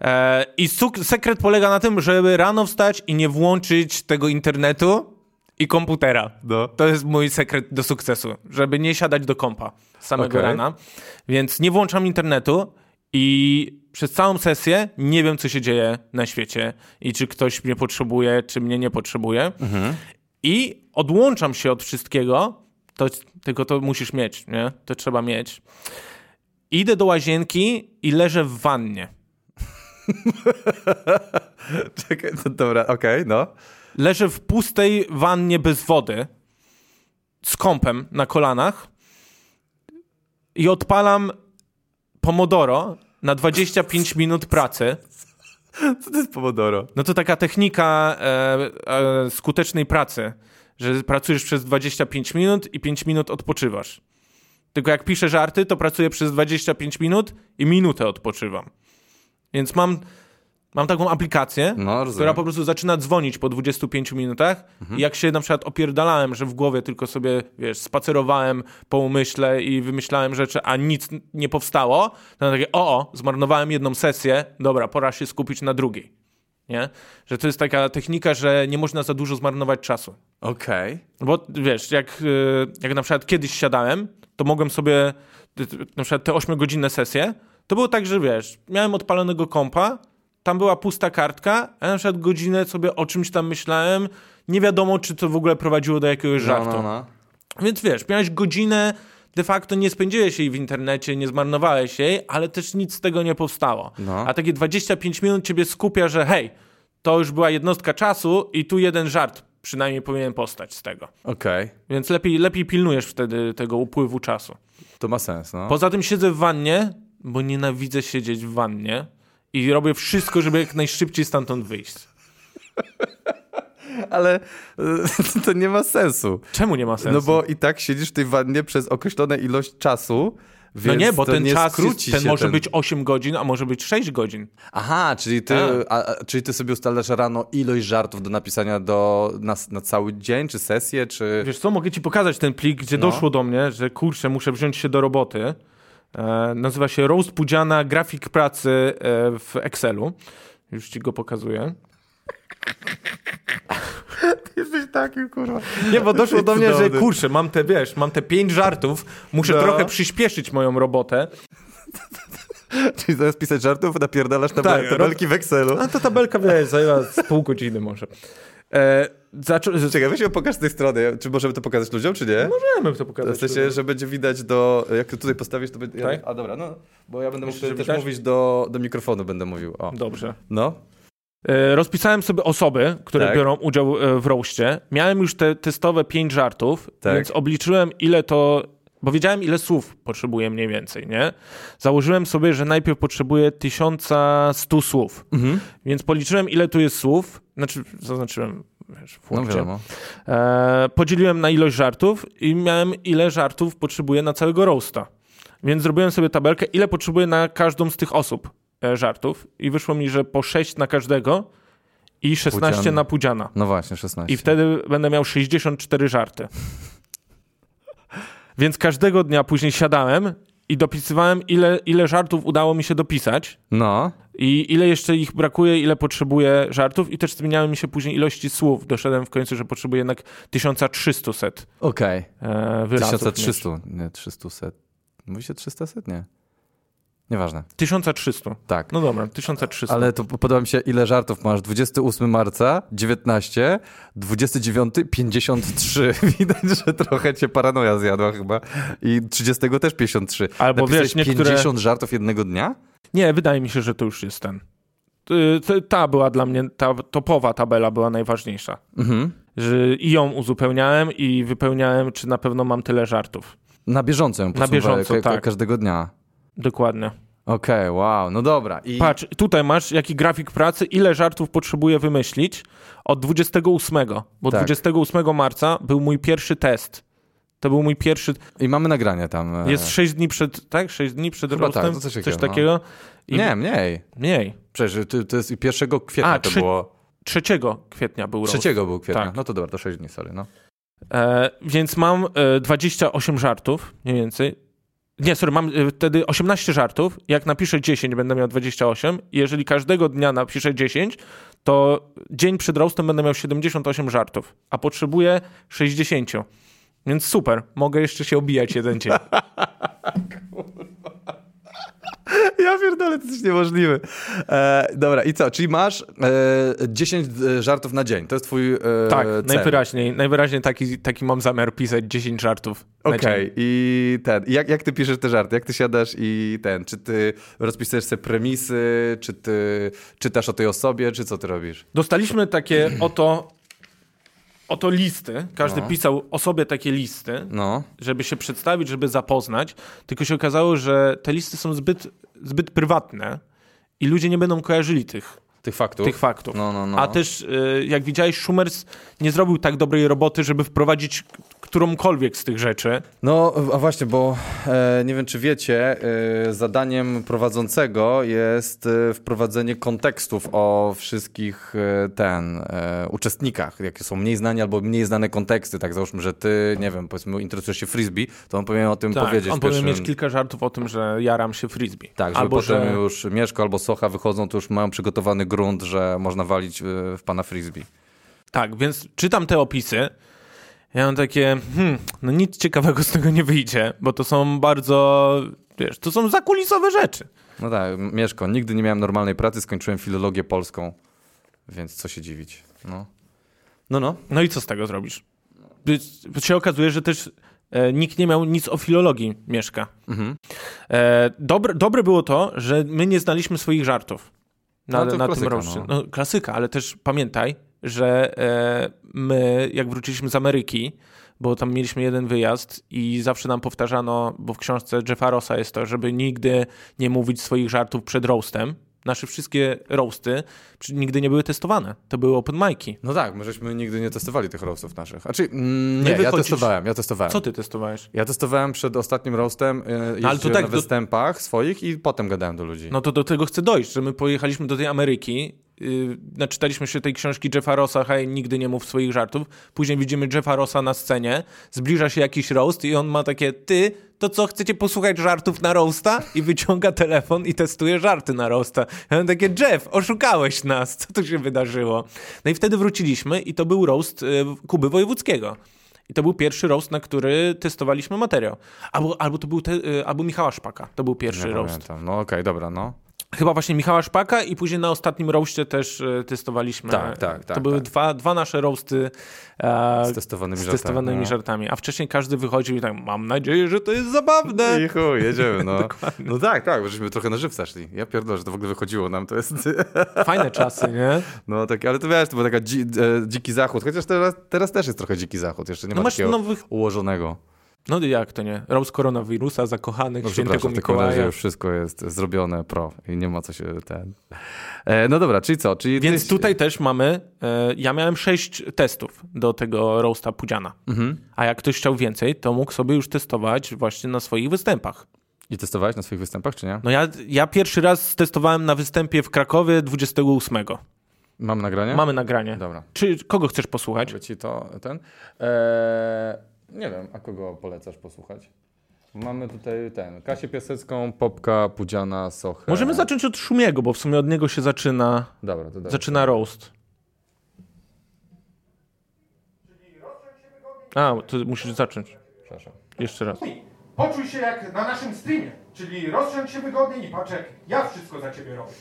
Speaker 2: E, I sekret polega na tym, żeby rano wstać i nie włączyć tego internetu i komputera. No. To jest mój sekret do sukcesu, żeby nie siadać do kompa samego okay. rana. Więc nie włączam internetu i przez całą sesję nie wiem, co się dzieje na świecie i czy ktoś mnie potrzebuje, czy mnie nie potrzebuje. Mhm. I odłączam się od wszystkiego, to, tylko to musisz mieć, nie? To trzeba mieć. Idę do łazienki i leżę w wannie.
Speaker 1: Czekaj, no dobra, okej, okay, no.
Speaker 2: Leżę w pustej wannie bez wody, z kąpem na kolanach i odpalam Pomodoro na 25 minut pracy.
Speaker 1: Co to jest Pomodoro?
Speaker 2: No to taka technika e, e, skutecznej pracy, że pracujesz przez 25 minut i 5 minut odpoczywasz. Tylko jak piszę żarty, to pracuję przez 25 minut i minutę odpoczywam. Więc mam Mam taką aplikację, no, która po prostu zaczyna dzwonić po 25 minutach mhm. i jak się na przykład opierdalałem, że w głowie tylko sobie, wiesz, spacerowałem po umyśle i wymyślałem rzeczy, a nic nie powstało, to takie, o, o, zmarnowałem jedną sesję, dobra, pora się skupić na drugiej. Nie? Że to jest taka technika, że nie można za dużo zmarnować czasu.
Speaker 1: Okej. Okay.
Speaker 2: Bo wiesz, jak, y, jak na przykład kiedyś siadałem, to mogłem sobie na przykład te 8-godzinne sesje, to było tak, że wiesz, miałem odpalonego kompa, tam była pusta kartka, a ja na przykład godzinę sobie o czymś tam myślałem, nie wiadomo, czy to w ogóle prowadziło do jakiegoś no, żartu. No, no. Więc wiesz, miałeś godzinę, de facto nie spędziłeś jej w internecie, nie zmarnowałeś jej, ale też nic z tego nie powstało. No. A takie 25 minut ciebie skupia, że hej, to już była jednostka czasu i tu jeden żart przynajmniej powinien postać z tego.
Speaker 1: Okej. Okay.
Speaker 2: Więc lepiej, lepiej pilnujesz wtedy tego upływu czasu.
Speaker 1: To ma sens, no.
Speaker 2: Poza tym siedzę w wannie, bo nienawidzę siedzieć w wannie i robię wszystko, żeby jak najszybciej stamtąd wyjść.
Speaker 1: Ale e, to nie ma sensu.
Speaker 2: Czemu nie ma sensu?
Speaker 1: No bo i tak siedzisz w tej wannie przez określone ilość czasu.
Speaker 2: no nie, bo ten nie czas jest, ten może ten... być 8 godzin, a może być 6 godzin.
Speaker 1: Aha, czyli ty, tak. a, czyli ty sobie ustalasz rano ilość żartów do napisania do, na, na cały dzień, czy sesję, czy...
Speaker 2: Wiesz co, mogę ci pokazać ten plik, gdzie no. doszło do mnie, że kurczę, muszę wziąć się do roboty. E, nazywa się Roast Pudziana Grafik Pracy e, w Excelu. Już ci go pokazuję.
Speaker 1: Jesteś takim, kurwa.
Speaker 2: Nie, bo doszło do mnie, że kurczę, mam te, wiesz, mam te pięć żartów, muszę no. trochę przyspieszyć moją robotę.
Speaker 1: Czyli zamiast pisać żartów, napierdalasz tabel tak, tabelki w Excelu.
Speaker 2: No to tabelka, wiesz, zajęła z pół godziny może. E,
Speaker 1: zaczą... Czekaj, weź ją pokaż z tej strony. Czy możemy to pokazać ludziom, czy nie?
Speaker 2: Możemy to pokazać.
Speaker 1: W sensie, że będzie widać do... Jak to tutaj postawisz, to będzie... Tak? A dobra, no. Bo ja będę mógł też widać? mówić do, do mikrofonu, będę mówił. O.
Speaker 2: Dobrze.
Speaker 1: No.
Speaker 2: E, rozpisałem sobie osoby, które tak. biorą udział e, w roście. Miałem już te testowe pięć żartów, tak. więc obliczyłem, ile to bo wiedziałem, ile słów potrzebuję mniej więcej, nie? Założyłem sobie, że najpierw potrzebuję 1100 słów. Mhm. Więc policzyłem, ile tu jest słów. Znaczy, zaznaczyłem wiesz, w no e, podzieliłem na ilość żartów i miałem, ile żartów potrzebuję na całego roasta. Więc zrobiłem sobie tabelkę, ile potrzebuję na każdą z tych osób e, żartów. I wyszło mi, że po 6 na każdego i 16 Pudzian. na Pudziana.
Speaker 1: No właśnie, 16.
Speaker 2: I wtedy będę miał 64 żarty. Więc każdego dnia później siadałem i dopisywałem, ile, ile żartów udało mi się dopisać.
Speaker 1: No.
Speaker 2: I ile jeszcze ich brakuje, ile potrzebuję żartów. I też zmieniały mi się później ilości słów. Doszedłem w końcu, że potrzebuję jednak 1300 set.
Speaker 1: Okej. Okay. 1300, nie 300 set. Mówi się 300 set? Nie. Nieważne.
Speaker 2: 1300.
Speaker 1: Tak.
Speaker 2: No dobra, 1300.
Speaker 1: Ale to podoba mi się, ile żartów masz. 28 marca, 19, 29, 53. Widać, że trochę cię paranoja zjadła chyba. I 30 też 53. Albo Napisałeś wiesz, niektóre... 50 żartów jednego dnia?
Speaker 2: Nie, wydaje mi się, że to już jest ten. Ta była dla mnie, ta topowa tabela była najważniejsza. Mhm. Że I ją uzupełniałem i wypełniałem, czy na pewno mam tyle żartów.
Speaker 1: Na bieżąco ją Na bieżąco, tak. każdego dnia.
Speaker 2: Dokładnie.
Speaker 1: Okej, okay, wow, no dobra.
Speaker 2: I... Patrz, tutaj masz jaki grafik pracy, ile żartów potrzebuję wymyślić od 28, bo tak. 28 marca był mój pierwszy test. To był mój pierwszy.
Speaker 1: I mamy nagranie tam.
Speaker 2: E, jest 6 dni przed, tak? 6 dni przed Chyba roastem, tak, to coś, coś takiego. takiego. No.
Speaker 1: I... Nie, mniej.
Speaker 2: Mniej.
Speaker 1: Przecież to, to jest 1 kwietnia A, to trzy... było.
Speaker 2: 3 kwietnia był roast.
Speaker 1: 3 był kwietnia. Tak. No to dobra, to 6 dni, sorry, no.
Speaker 2: E, więc mam e, 28 żartów, mniej więcej. Nie, sorry, mam y, wtedy 18 żartów. Jak napiszę 10, będę miał 28. I jeżeli każdego dnia napiszę 10, to dzień przed roastem będę miał 78 żartów, a potrzebuję 60. Więc super, mogę jeszcze się obijać jeden dzień.
Speaker 1: Ja pierdolę, to jest niemożliwe. E, dobra, i co? Czyli masz e, 10 e, żartów na dzień. To jest twój e,
Speaker 2: Tak,
Speaker 1: cel.
Speaker 2: najwyraźniej. Najwyraźniej taki, taki mam zamiar pisać 10 żartów Okej, okay.
Speaker 1: i ten. jak, jak ty piszesz te żarty? Jak ty siadasz i ten? Czy ty rozpisujesz sobie premisy? Czy ty czytasz o tej osobie? Czy co ty robisz?
Speaker 2: Dostaliśmy takie oto oto listy. Każdy no. pisał o sobie takie listy, no. żeby się przedstawić, żeby zapoznać. Tylko się okazało, że te listy są zbyt, zbyt prywatne i ludzie nie będą kojarzyli tych,
Speaker 1: tych faktów.
Speaker 2: Tych faktów. No, no, no. A też, y, jak widziałeś, Schumers nie zrobił tak dobrej roboty, żeby wprowadzić którąkolwiek z tych rzeczy.
Speaker 1: No, a właśnie, bo e, nie wiem, czy wiecie, e, zadaniem prowadzącego jest e, wprowadzenie kontekstów o wszystkich e, ten e, uczestnikach, jakie są mniej znane albo mniej znane konteksty. Tak, załóżmy, że ty, nie wiem, powiedzmy, interesujesz się frisbee, to on powinien o tym
Speaker 2: tak,
Speaker 1: powiedzieć.
Speaker 2: on powinien mieć kilka żartów o tym, że jaram się frisbee.
Speaker 1: Tak, albo potem że... już Mieszko albo Socha wychodzą, to już mają przygotowany grunt, że można walić w, w pana frisbee.
Speaker 2: Tak, więc czytam te opisy ja mam takie, hmm, no nic ciekawego z tego nie wyjdzie, bo to są bardzo, wiesz, to są zakulisowe rzeczy.
Speaker 1: No tak, Mieszko, nigdy nie miałem normalnej pracy, skończyłem filologię polską, więc co się dziwić, no. No, no.
Speaker 2: No i co z tego zrobisz? Się okazuje, że też e, nikt nie miał nic o filologii Mieszka. Mhm. E, dobre, dobre było to, że my nie znaliśmy swoich żartów na, no, na klasyka, tym. No. no. klasyka, ale też pamiętaj, że e, my, jak wróciliśmy z Ameryki, bo tam mieliśmy jeden wyjazd i zawsze nam powtarzano, bo w książce Jeffa Rossa jest to, żeby nigdy nie mówić swoich żartów przed roastem. Nasze wszystkie roasty nigdy nie były testowane. To były open mic'i.
Speaker 1: No tak, my żeśmy nigdy nie testowali tych roastów naszych. Znaczy, mm, nie, ja testowałem, ja testowałem.
Speaker 2: Co ty testowałeś?
Speaker 1: Ja testowałem przed ostatnim roastem, yy, ale to tak, na występach to... swoich i potem gadałem do ludzi.
Speaker 2: No to do tego chcę dojść, że my pojechaliśmy do tej Ameryki yy, naczytaliśmy się tej książki Jeffa Rossa, hej, nigdy nie mów swoich żartów. Później widzimy Jeffa Rossa na scenie, zbliża się jakiś roast i on ma takie, ty, to co, chcecie posłuchać żartów na roasta? I wyciąga telefon i testuje żarty na roasta. Ja mam takie, Jeff, oszukałeś nas, co tu się wydarzyło? No i wtedy wróciliśmy i to był roast y, Kuby Wojewódzkiego. I to był pierwszy roast, na który testowaliśmy materiał. Albo, albo to był te, y, albo Michała Szpaka. To był pierwszy
Speaker 1: nie
Speaker 2: roast.
Speaker 1: Pamiętam. No okej, okay, dobra, no.
Speaker 2: Chyba właśnie Michała Szpaka i później na ostatnim roastie też e, testowaliśmy.
Speaker 1: Tak, tak, tak.
Speaker 2: To były
Speaker 1: tak.
Speaker 2: Dwa, dwa nasze roasty
Speaker 1: e, z testowanymi,
Speaker 2: z testowanymi żartami. żartami. A wcześniej każdy wychodził i tak, mam nadzieję, że to jest zabawne.
Speaker 1: I chuj, jedziemy, no. no tak, tak, bo żeśmy trochę na żywca szli. Ja pierdolę, że to w ogóle wychodziło nam, to jest...
Speaker 2: Fajne czasy, nie?
Speaker 1: No tak, ale to wiesz, to był taki dzi, e, dziki zachód, chociaż teraz, teraz też jest trochę dziki zachód, jeszcze nie no ma takiego nowych... ułożonego.
Speaker 2: No jak to nie? Roast koronawirusa, zakochanych, no, świętego Mikołaja.
Speaker 1: Razie już wszystko jest zrobione pro i nie ma co się ten... E, no dobra, czyli co? Czyli
Speaker 2: Więc tyś... tutaj też mamy, e, ja miałem sześć testów do tego roasta Pudziana. Mhm. A jak ktoś chciał więcej, to mógł sobie już testować właśnie na swoich występach.
Speaker 1: I testowałeś na swoich występach, czy nie?
Speaker 2: No ja, ja pierwszy raz testowałem na występie w Krakowie 28.
Speaker 1: Mam nagranie?
Speaker 2: Mamy nagranie.
Speaker 1: Dobra.
Speaker 2: Czy kogo chcesz posłuchać?
Speaker 1: Mogę ci to, ten... Eee... Nie wiem, a kogo polecasz posłuchać? Mamy tutaj ten, Kasię Piasecką, Popka, Pudziana, Sochę.
Speaker 2: Możemy zacząć od Szumiego, bo w sumie od niego się zaczyna,
Speaker 1: dobra, to dobra.
Speaker 2: zaczyna roast. A, to musisz zacząć.
Speaker 1: Przepraszam.
Speaker 2: Jeszcze raz.
Speaker 3: Poczuj się jak na naszym streamie, czyli rozsiądź się wygodnie i patrz jak ja wszystko za ciebie robię.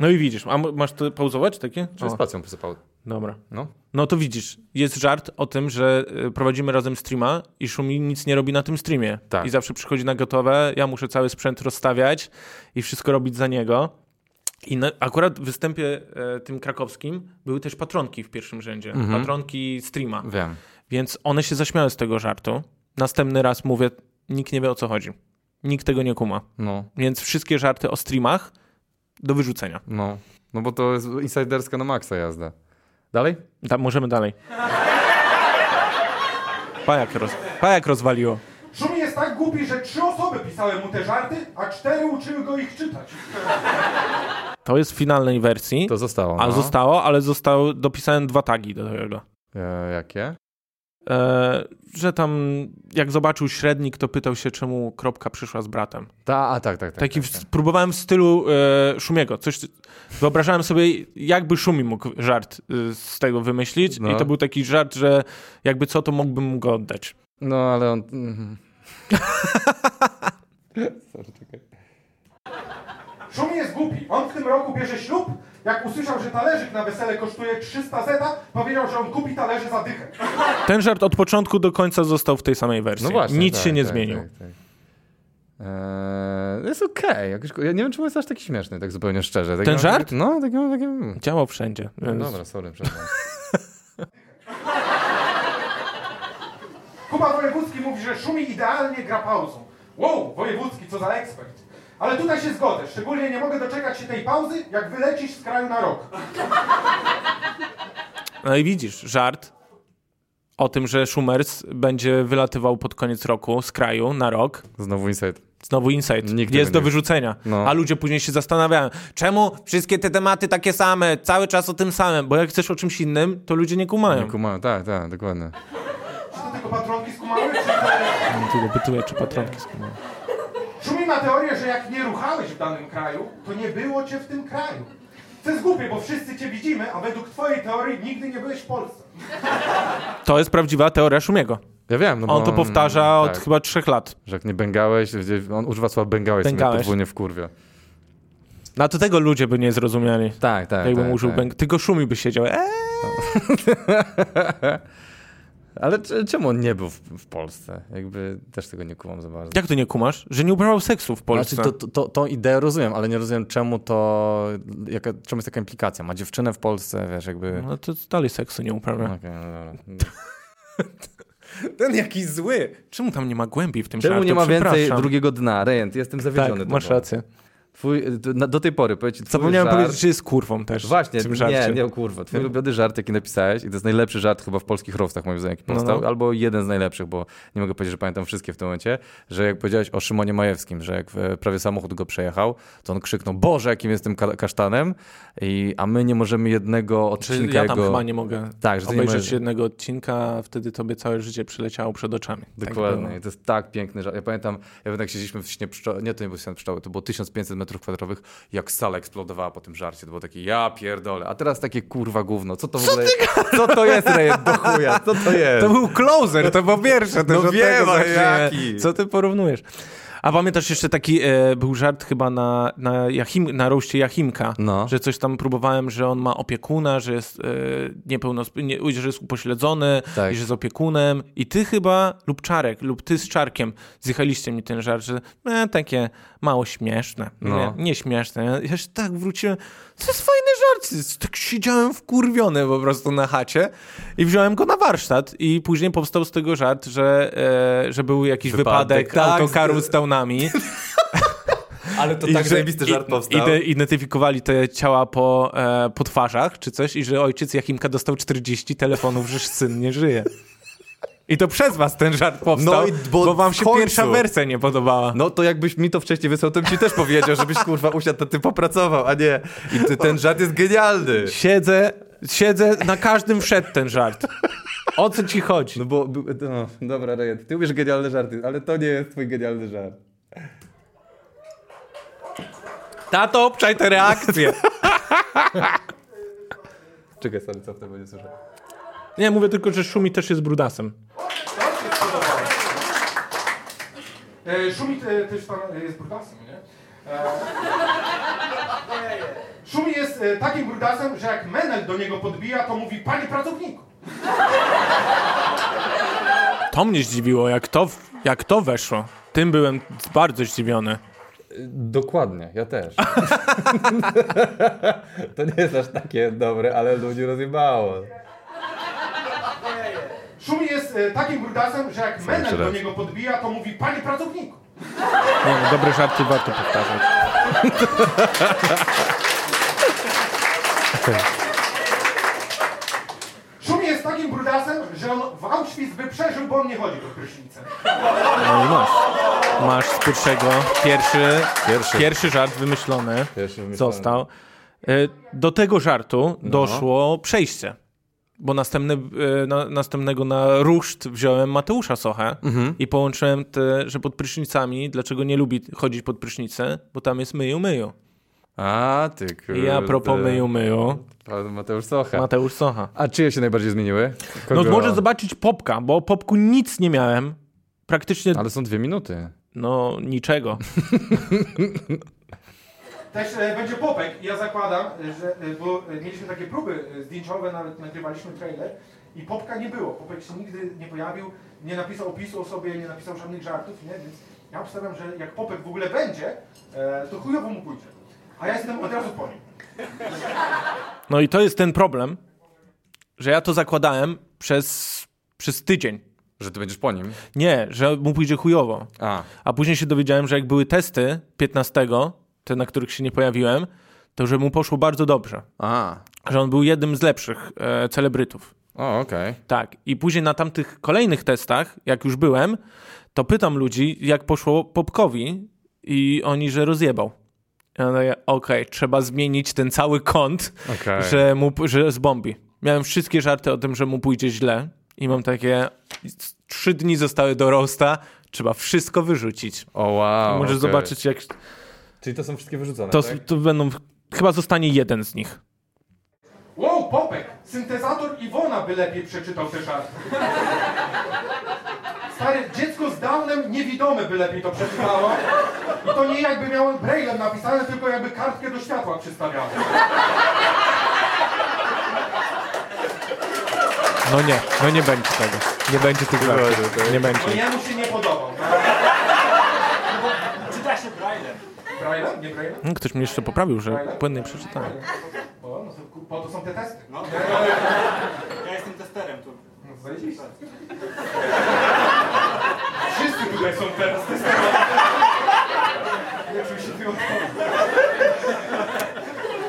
Speaker 2: No i widzisz, a masz to pauzować takie?
Speaker 1: Czy spacją posypał?
Speaker 2: Dobra. No. no to widzisz, jest żart o tym, że y, prowadzimy razem streama i Szumi nic nie robi na tym streamie. Tak. I zawsze przychodzi na gotowe, ja muszę cały sprzęt rozstawiać i wszystko robić za niego. I na, akurat w występie e, tym krakowskim były też patronki w pierwszym rzędzie. Mhm. Patronki streama.
Speaker 1: Wiem.
Speaker 2: Więc one się zaśmiały z tego żartu. Następny raz mówię, nikt nie wie o co chodzi. Nikt tego nie kuma. No. Więc wszystkie żarty o streamach do wyrzucenia.
Speaker 1: No, no bo to jest insiderska na maksa jazda. Dalej?
Speaker 2: Da, możemy dalej. Pajak, roz, pajak rozwaliło.
Speaker 3: Szumi jest tak głupi, że trzy osoby pisały mu te żarty, a cztery uczyły go ich czytać.
Speaker 2: To jest w finalnej wersji.
Speaker 1: To zostało.
Speaker 2: No. A zostało, ale zostało, dopisałem dwa tagi do tego.
Speaker 1: E, jakie?
Speaker 2: E, że tam jak zobaczył średnik, to pytał się, czemu kropka przyszła z bratem.
Speaker 1: Ta, a tak, tak. tak
Speaker 2: Taki
Speaker 1: tak, tak.
Speaker 2: próbowałem w stylu e, Szumiego. Coś, wyobrażałem sobie, jakby Szumi mógł żart e, z tego wymyślić no. i to był taki żart, że jakby co, to mógłbym go oddać.
Speaker 1: No, ale on...
Speaker 3: Sorry, czekaj. Szumi jest głupi. On w tym roku bierze ślub, jak usłyszał, że talerzyk na wesele kosztuje 300 zeta, powiedział, że on kupi talerze za dychę.
Speaker 2: Ten żart od początku do końca został w tej samej wersji. No właśnie, Nic tak, się nie tak, zmienił. Tak, tak.
Speaker 1: Eee, jest okej. Okay. Ja nie wiem, czemu jest aż taki śmieszny, tak zupełnie szczerze.
Speaker 2: Tak Ten żart?
Speaker 1: no, tak mam takie...
Speaker 2: Działał wszędzie.
Speaker 1: No, więc... Dobra, sorry, przepraszam.
Speaker 3: Kuba Wojewódzki mówi, że szumi idealnie gra pauzą. Wow, Wojewódzki, co za ekspert. Ale tutaj się zgodzę. Szczególnie nie mogę doczekać się tej pauzy, jak wylecisz z kraju na rok.
Speaker 2: No i widzisz, żart o tym, że Schumers będzie wylatywał pod koniec roku z kraju na rok.
Speaker 1: Znowu insight.
Speaker 2: Znowu insight. Nikt jest do wyrzucenia. No. A ludzie później się zastanawiają, czemu wszystkie te tematy takie same, cały czas o tym samym, bo jak chcesz o czymś innym, to ludzie nie kumają.
Speaker 1: Nie kumają, tak, tak, dokładnie.
Speaker 3: Czy to tylko patronki skumały, czy to...
Speaker 2: Ja pytuję, czy patronki skumały.
Speaker 3: Szumi ma teorię, że jak nie ruchałeś w danym kraju, to nie było cię w tym kraju. To jest głupie, bo wszyscy cię widzimy, a według twojej teorii nigdy nie byłeś w Polsce.
Speaker 2: To jest prawdziwa teoria Szumiego.
Speaker 1: Ja wiem. No
Speaker 2: on to powtarza on, od tak, chyba trzech lat.
Speaker 1: Że jak nie bęgałeś, on używa słowa bęgałeś, bęgałeś. to nie wkurwia.
Speaker 2: No to tego ludzie by nie zrozumieli.
Speaker 1: Tak, tak.
Speaker 2: Jakbym
Speaker 1: tak,
Speaker 2: użył
Speaker 1: tak.
Speaker 2: Bęg... Tylko Szumi by siedział. Eee!
Speaker 1: Ale czemu on nie był w, w, Polsce? Jakby też tego nie kumam za bardzo.
Speaker 2: Jak to nie kumasz? Że nie uprawiał seksu w Polsce.
Speaker 1: Znaczy, to, to, to ideę rozumiem, ale nie rozumiem czemu to, jaka, czemu jest taka implikacja. Ma dziewczynę w Polsce, wiesz, jakby...
Speaker 2: No to dalej seksu nie uprawia.
Speaker 1: Okej, okay, no dobra.
Speaker 2: Ten jakiś zły. Czemu tam nie ma głębi w tym
Speaker 1: Czemu nie ma więcej drugiego dna? Rejent, jestem zawiedziony.
Speaker 2: Tak, masz rację.
Speaker 1: Twój, do tej pory, powiedz
Speaker 2: Zapomniałem
Speaker 1: żart...
Speaker 2: powiedzieć, że jest kurwą też.
Speaker 1: Właśnie, nie, nie kurwa. Twój ulubiony żart, jaki napisałeś i to jest najlepszy żart chyba w polskich roastach, moim zdaniem, jaki powstał, no, no. albo jeden z najlepszych, bo nie mogę powiedzieć, że pamiętam wszystkie w tym momencie, że jak powiedziałeś o Szymonie Majewskim, że jak prawie samochód go przejechał, to on krzyknął, Boże, jakim jestem kasztanem, I, a my nie możemy jednego odcinka
Speaker 2: Czy ja tam
Speaker 1: jego...
Speaker 2: chyba nie mogę tak, że obejrzeć możesz... jednego odcinka, wtedy tobie całe życie przyleciało przed oczami.
Speaker 1: Tak Dokładnie. Tak to jest tak piękny żart. Ja pamiętam, ja jak siedzieliśmy w śnie pszczoły, nie, to nie był sen pszczoły, to było 1500 metrów kwadratowych, jak sala eksplodowała po tym żarcie. To było takie, ja pierdolę. A teraz takie kurwa gówno. Co to w ogóle Co to jest, Rejet, do chuja? Co to jest?
Speaker 2: To był closer, to po pierwsze. To
Speaker 1: no wiem, jaki.
Speaker 2: Co ty porównujesz? A pamiętasz jeszcze taki e, był żart chyba na, na, Jachim, na roście Jachimka, no. że coś tam próbowałem, że on ma opiekuna, że jest e, niepełnosprawny, że jest upośledzony tak. i że jest opiekunem. I ty chyba, lub Czarek, lub ty z Czarkiem zjechaliście mi ten żart, że e, takie mało śmieszne. No. Nie, nie śmieszne. Ja się tak wróciłem, to jest fajny żart. Tak siedziałem wkurwiony po prostu na chacie i wziąłem go na warsztat i później powstał z tego żart, że, e, że był jakiś wypadek, wypadek tak, autokaru stał nami.
Speaker 1: Ale to I tak zajebisty żart powstał.
Speaker 2: I, identyfikowali te ciała po, e, po twarzach czy coś i że ojciec Jakimka dostał 40 telefonów, że syn nie żyje. I to przez was ten żart powstał, no i, bo, bo wam się pierwsza wersja nie podobała.
Speaker 1: No to jakbyś mi to wcześniej wysłał, to bym ci też powiedział, żebyś kurwa usiadł, to ty popracował, a nie. I ty, ten żart jest genialny.
Speaker 2: Siedzę, siedzę, na każdym wszedł ten żart. O co ci chodzi?
Speaker 1: No bo, no, dobra, Rejet, ty umiesz genialne żarty, ale to nie jest twój genialny żart.
Speaker 2: Tato, obczaj te reakcje.
Speaker 1: Czekaj, sorry, co w tym będzie słyszał?
Speaker 2: Nie, mówię tylko, że Szumi też jest brudasem.
Speaker 3: E, Szumi też pan jest brudasem, nie? E, Szumi jest e, takim brudasem, że jak Menel do niego podbija, to mówi, panie pracowniku.
Speaker 2: To mnie zdziwiło, jak to, jak to weszło. Tym byłem bardzo zdziwiony.
Speaker 1: Dokładnie, ja też. to nie jest aż takie dobre, ale ludzi rozjebało.
Speaker 3: Szumi jest e, takim brudasem, że jak Menel do niego podbija, to mówi panie pracowniku.
Speaker 2: Nie, no, dobre żarty warto powtarzać.
Speaker 3: Szumi jest takim brudasem, że on w Auschwitz by przeżył, bo on nie chodzi pod prysznicem.
Speaker 2: No i masz. Masz z pierwszego, pierwszy, pierwszy. pierwszy żart wymyślony, pierwszy wymyślony. został. E, do tego żartu no. doszło przejście bo następny, e, na, następnego na ruszt wziąłem Mateusza Sochę mhm. i połączyłem te, że pod prysznicami, dlaczego nie lubi chodzić pod prysznicę, bo tam jest myju myju.
Speaker 1: A, ty kurde.
Speaker 2: I a propos myju myju.
Speaker 1: Mateusz Socha.
Speaker 2: Mateusz Socha.
Speaker 1: A czyje się najbardziej zmieniły?
Speaker 2: Kogo? No może zobaczyć Popka, bo o Popku nic nie miałem. Praktycznie...
Speaker 1: Ale są dwie minuty.
Speaker 2: No, niczego.
Speaker 3: Też e, będzie popek i ja zakładam, że, e, bo mieliśmy takie próby e, zdjęciowe, nawet nagrywaliśmy trailer i popka nie było. Popek się nigdy nie pojawił, nie napisał opisu o sobie, nie napisał żadnych żartów, nie? Więc ja obstawiam, że jak popek w ogóle będzie, to chujowo mu pójdzie. A ja jestem od razu po nim.
Speaker 2: No i to jest ten problem, że ja to zakładałem przez, przez tydzień.
Speaker 1: Że ty będziesz po nim?
Speaker 2: Nie, że mu pójdzie chujowo.
Speaker 1: A.
Speaker 2: A później się dowiedziałem, że jak były testy 15, te, na których się nie pojawiłem, to że mu poszło bardzo dobrze.
Speaker 1: A.
Speaker 2: Że on był jednym z lepszych e, celebrytów.
Speaker 1: O, okej. Okay.
Speaker 2: Tak. I później na tamtych kolejnych testach, jak już byłem, to pytam ludzi, jak poszło Popkowi i oni, że rozjebał. Okej, okay, trzeba zmienić ten cały kąt, okay. że, mu, że zbombi. Miałem wszystkie żarty o tym, że mu pójdzie źle i mam takie, trzy dni zostały do roasta, trzeba wszystko wyrzucić.
Speaker 1: O wow.
Speaker 2: Możesz okay. zobaczyć, jak
Speaker 1: Czyli to są wszystkie wyrzucone,
Speaker 2: to,
Speaker 1: tak?
Speaker 2: to będą, chyba zostanie jeden z nich.
Speaker 3: Wow, Popek! Syntezator Iwona by lepiej przeczytał te żarty. Stary, dziecko z Downem niewidome by lepiej to przeczytało. I to nie jakby miało braillem napisane, tylko jakby kartkę do światła przystawiało.
Speaker 2: No nie, no nie będzie tego. Nie będzie tych żartów. Nie będzie.
Speaker 3: No jemu się nie podobał. Tak?
Speaker 4: Czyta się braillem.
Speaker 3: Braille'em? Nie Braille'em?
Speaker 2: Hmm, ktoś mnie jeszcze poprawił, że płynnie przeczytałem.
Speaker 3: No to, po to są te testy.
Speaker 4: No. Ja jestem testerem tu.
Speaker 3: No. Wszyscy tutaj są teraz testerami. Ja czuję się.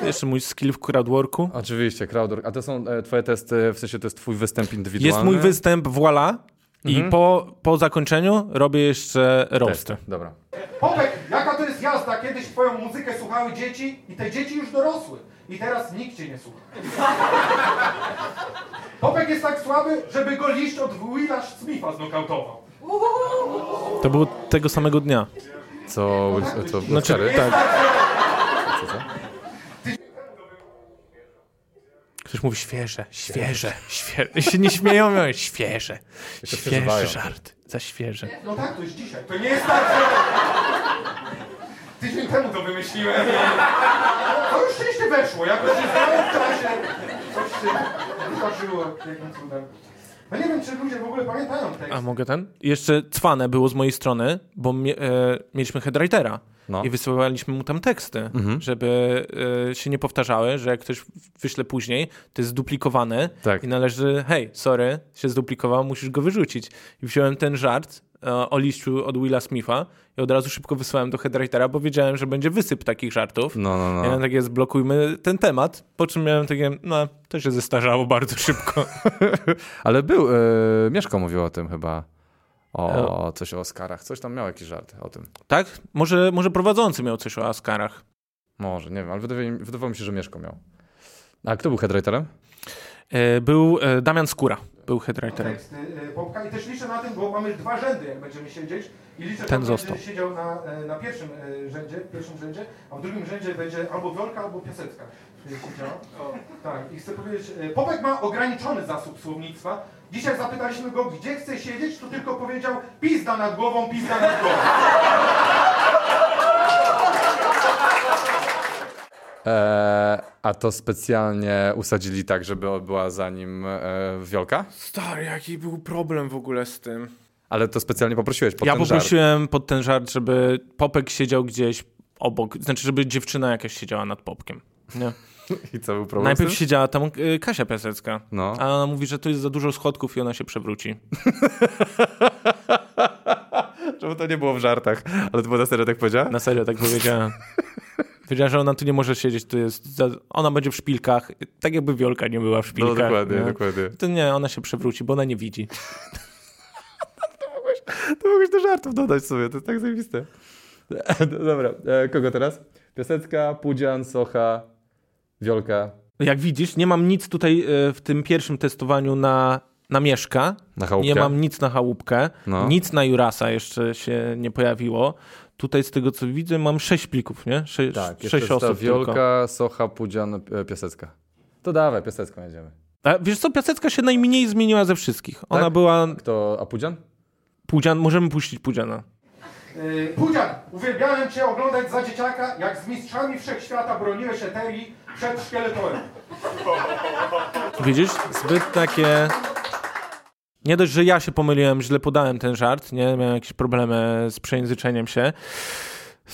Speaker 2: Jeszcze mój skill w crowdworku.
Speaker 1: Oczywiście, crowdwork. A to są e, twoje testy, w sensie to jest twój występ indywidualny?
Speaker 2: Jest mój występ, voila. I mhm. po, po zakończeniu robię jeszcze roasty.
Speaker 1: Dobra.
Speaker 3: Popek, kiedyś twoją muzykę słuchały dzieci i te dzieci już dorosły. I teraz nikt cię nie słucha. Popek jest tak słaby, żeby go liść od Willa Smitha znokautował.
Speaker 2: To było tego samego dnia.
Speaker 1: Co, co
Speaker 2: znaczy, tak. tak. Ktoś mówi świeże, świeże, świeże. się nie śmieją, mówią świeże. Świeży żart, za świeże.
Speaker 3: No tak, to jest dzisiaj. To nie jest tak, że... Tydzień temu to wymyśliłem. To już szczęście weszło, jakoś się znało w czasie. Coś się wydarzyło jakim cudem. No nie wiem, czy ludzie w ogóle pamiętają tekst.
Speaker 2: A mogę ten? Jeszcze cwane było z mojej strony, bo mie e, mieliśmy headwritera. No. I wysyłaliśmy mu tam teksty, mhm. żeby e, się nie powtarzały, że jak ktoś wyśle później, to jest zduplikowane tak. i należy, hej, sorry, się zduplikował, musisz go wyrzucić. I wziąłem ten żart o liściu od Willa Smitha i od razu szybko wysłałem do headwritera, bo wiedziałem, że będzie wysyp takich żartów. No, no, no. Ja miałem takie, zblokujmy ten temat, po czym miałem takie, no, to się zestarzało bardzo szybko.
Speaker 1: Ale był, e, Mieszko mówił o tym chyba. O, e. coś o Oscarach. Coś tam miał jakiś żart o tym.
Speaker 2: Tak? Może, może prowadzący miał coś o Oscarach.
Speaker 1: Może, nie wiem, ale wydawało, wydawało mi się, że Mieszko miał. A kto był headwriterem?
Speaker 2: E, był e, Damian Skóra, był headwriterem.
Speaker 3: I też liczę na tym, bo mamy dwa rzędy, jak będziemy siedzieć. I liczę,
Speaker 2: Ten że będzie
Speaker 3: siedział na, na pierwszym rzędzie, pierwszym rzędzie, a w drugim rzędzie będzie albo Wiolka, albo Piasecka. Tak, i chcę powiedzieć, Popek ma ograniczony zasób słownictwa, Dzisiaj zapytaliśmy go, gdzie chce siedzieć, to tylko powiedział pizda nad głową, pizda nad głową.
Speaker 1: Eee, a to specjalnie usadzili tak, żeby była za nim e, wiolka?
Speaker 2: Stary, jaki był problem w ogóle z tym?
Speaker 1: Ale to specjalnie poprosiłeś pod
Speaker 2: ja
Speaker 1: ten
Speaker 2: żart. Ja poprosiłem pod ten żart, żeby Popek siedział gdzieś obok, znaczy, żeby dziewczyna jakaś siedziała nad Popkiem. Nie?
Speaker 1: I co był problem?
Speaker 2: Najpierw siedziała tam y, Kasia Piasecka. No. A ona mówi, że tu jest za dużo schodków i ona się przewróci.
Speaker 1: Czemu to nie było w żartach? Ale to było na serio tak powiedziała?
Speaker 2: Na serio tak powiedziała. Powiedziała, że ona tu nie może siedzieć, tu jest za... ona będzie w szpilkach, tak jakby Wiolka nie była w szpilkach.
Speaker 1: No dokładnie, nie? dokładnie.
Speaker 2: To nie, ona się przewróci, bo ona nie widzi.
Speaker 1: to, mogłeś, to mogłeś do żartów dodać sobie, to jest tak zajebiste. Dobra, e, kogo teraz? Piasecka, Pudzian, Socha, Wiolka.
Speaker 2: Jak widzisz, nie mam nic tutaj e, w tym pierwszym testowaniu na, na Mieszka.
Speaker 1: Na chałupkę.
Speaker 2: Nie mam nic na chałupkę. No. Nic na Jurasa jeszcze się nie pojawiło. Tutaj z tego co widzę mam sześć plików, nie? Sze tak, sześć osób
Speaker 1: Wiolka, tylko. Socha, Pudzian, e, Piasecka. To dawaj, Piasecką jedziemy.
Speaker 2: A wiesz co, Piasecka się najmniej zmieniła ze wszystkich. Ona tak? była...
Speaker 1: Kto, a Pudzian?
Speaker 2: Pudzian, możemy puścić Pudziana.
Speaker 3: Yy, Pudzian, uwielbiałem Cię oglądać za dzieciaka, jak z mistrzami wszechświata broniłeś eterii przed szkieletorem.
Speaker 2: Widzisz? Zbyt takie... Nie dość, że ja się pomyliłem, źle podałem ten żart, nie? Miałem jakieś problemy z przejęzyczeniem się.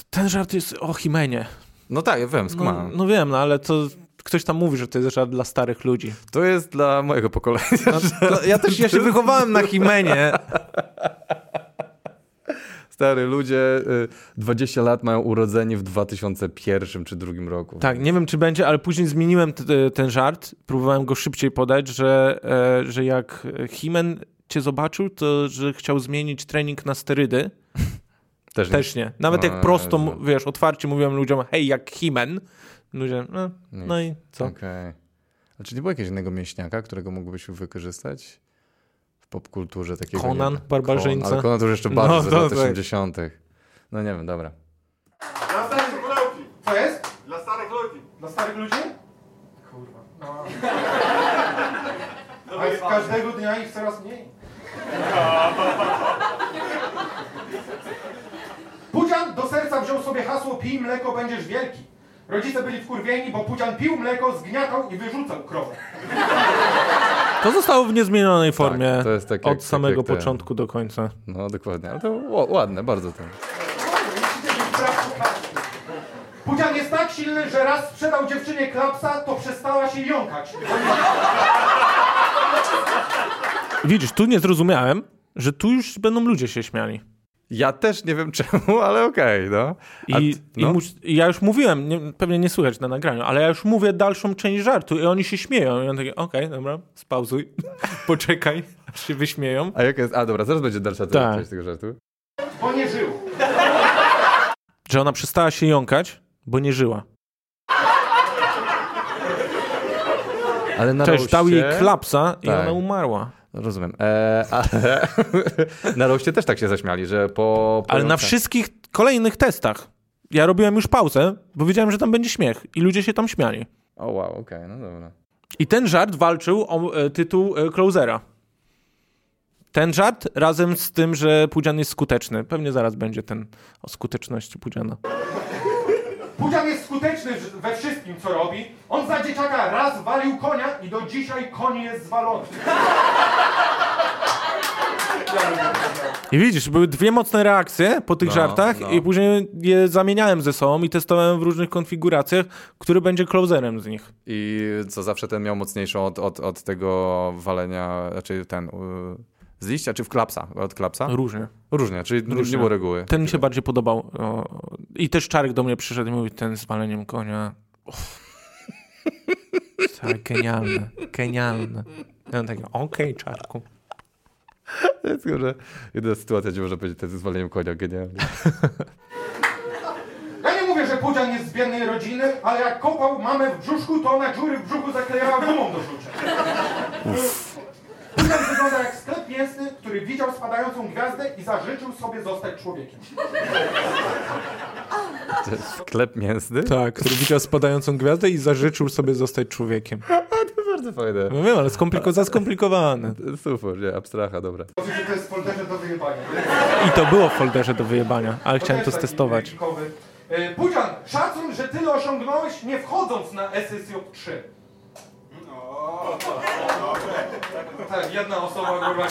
Speaker 2: Ten żart jest o Himenie.
Speaker 1: No tak, ja wiem,
Speaker 2: No, no wiem, no ale to ktoś tam mówi, że to jest żart dla starych ludzi.
Speaker 1: To jest dla mojego pokolenia.
Speaker 2: No, ja też ja się wychowałem na Himenie.
Speaker 1: Stary, ludzie 20 y, lat mają urodzenie w 2001 czy drugim roku.
Speaker 2: Tak, nie wiem czy będzie, ale później zmieniłem ten żart. Próbowałem go szybciej podać, że, e, że jak Himen cię zobaczył, to że chciał zmienić trening na sterydy. Też nie. Też nie. Nawet no, jak prosto, Jezu. wiesz, otwarcie mówiłem ludziom, hej, jak Himen. Ludzie, no, no i co?
Speaker 1: Okej. Okay. A czy nie było jakiegoś innego mięśniaka, którego mógłbyś wykorzystać? Popkulturze takiego.
Speaker 2: Conan, barbarzyńca.
Speaker 1: Ale Conan to już jeszcze bardziej no, z lat 80. No nie wiem, dobra.
Speaker 3: Dla starych ludzi. Co jest? Dla starych ludzi. Dla starych ludzi? Kurwa. No. A z każdego dnia ich coraz mniej. Pudzian do serca wziął sobie hasło pij mleko, będziesz wielki. Rodzice byli wkurwieni, bo Pudzian pił mleko, zgniatał i wyrzucał krowę.
Speaker 2: To zostało w niezmienionej tak, formie tak, to jest tak od samego tak początku do końca.
Speaker 1: No dokładnie, ale to ładne, bardzo to.
Speaker 3: Pudzian jest tak silny, że raz sprzedał dziewczynie klapsa, to przestała się jąkać.
Speaker 2: Widzisz, tu nie zrozumiałem, że tu już będą ludzie się śmiali.
Speaker 1: Ja też nie wiem czemu, ale okej, okay, no.
Speaker 2: I, no. i, ja już mówiłem, nie, pewnie nie słychać na nagraniu, ale ja już mówię dalszą część żartu i oni się śmieją. I on taki, okej, okay, dobra, spauzuj, poczekaj, aż się wyśmieją.
Speaker 1: A jak jest? A dobra, zaraz będzie dalsza tak. część tego żartu.
Speaker 3: Bo nie żył.
Speaker 2: Że ona przestała się jąkać, bo nie żyła.
Speaker 1: Ale na
Speaker 2: Cześć, dał jej klapsa i tak. ona umarła.
Speaker 1: Rozumiem. E, ale na roście też tak się zaśmiali, że po,
Speaker 2: po... Ale na wszystkich kolejnych testach ja robiłem już pauzę, bo wiedziałem, że tam będzie śmiech i ludzie się tam śmiali.
Speaker 1: O wow, okej, okay, no dobra.
Speaker 2: I ten żart walczył o e, tytuł e, closera. Ten żart razem z tym, że Pudzian jest skuteczny. Pewnie zaraz będzie ten o skuteczności Pudziana.
Speaker 3: Pudzian jest skuteczny we wszystkim, co robi. On za dzieciaka raz walił konia i do dzisiaj koń jest zwalony.
Speaker 2: I widzisz, były dwie mocne reakcje po tych no, żartach no. i później je zamieniałem ze sobą i testowałem w różnych konfiguracjach, który będzie closerem z nich.
Speaker 1: I co zawsze ten miał mocniejszą od, od, od tego walenia, znaczy ten... Z liścia czy w klapsa? Od klapsa?
Speaker 2: Różnie.
Speaker 1: Różnie, czyli Różnie. nie było reguły.
Speaker 2: Ten mi się bardziej podobał. I też Czarek do mnie przyszedł i mówi, ten z waleniem konia. Stary, genialne, genialne. Ja tak, okej, okay, Czarku.
Speaker 1: Tylko, że jedna sytuacja, gdzie można powiedzieć, to jest zwaleniem konia, genialnie.
Speaker 3: Ja nie mówię, że Pudzian jest z biednej rodziny, ale jak kopał mamę w brzuszku, to ona dziury w brzuchu zaklejała gumą do rzucia. Pudzian wygląda jak sklep mięsny, który widział spadającą gwiazdę i zażyczył sobie zostać człowiekiem.
Speaker 1: To jest sklep mięsny?
Speaker 2: Tak, który widział spadającą gwiazdę i zażyczył sobie zostać człowiekiem
Speaker 1: bardzo fajne.
Speaker 2: No wiem, ale skompliko za skomplikowane.
Speaker 1: Super, nie, abstracha, dobra.
Speaker 3: Oczywiście to jest w folderze do wyjebania.
Speaker 2: I to było w folderze do wyjebania, ale chciałem to stestować.
Speaker 3: E, Pudzian, szacun, że tyle osiągnąłeś nie wchodząc na SSJ3. Tak, jedna osoba kurwa.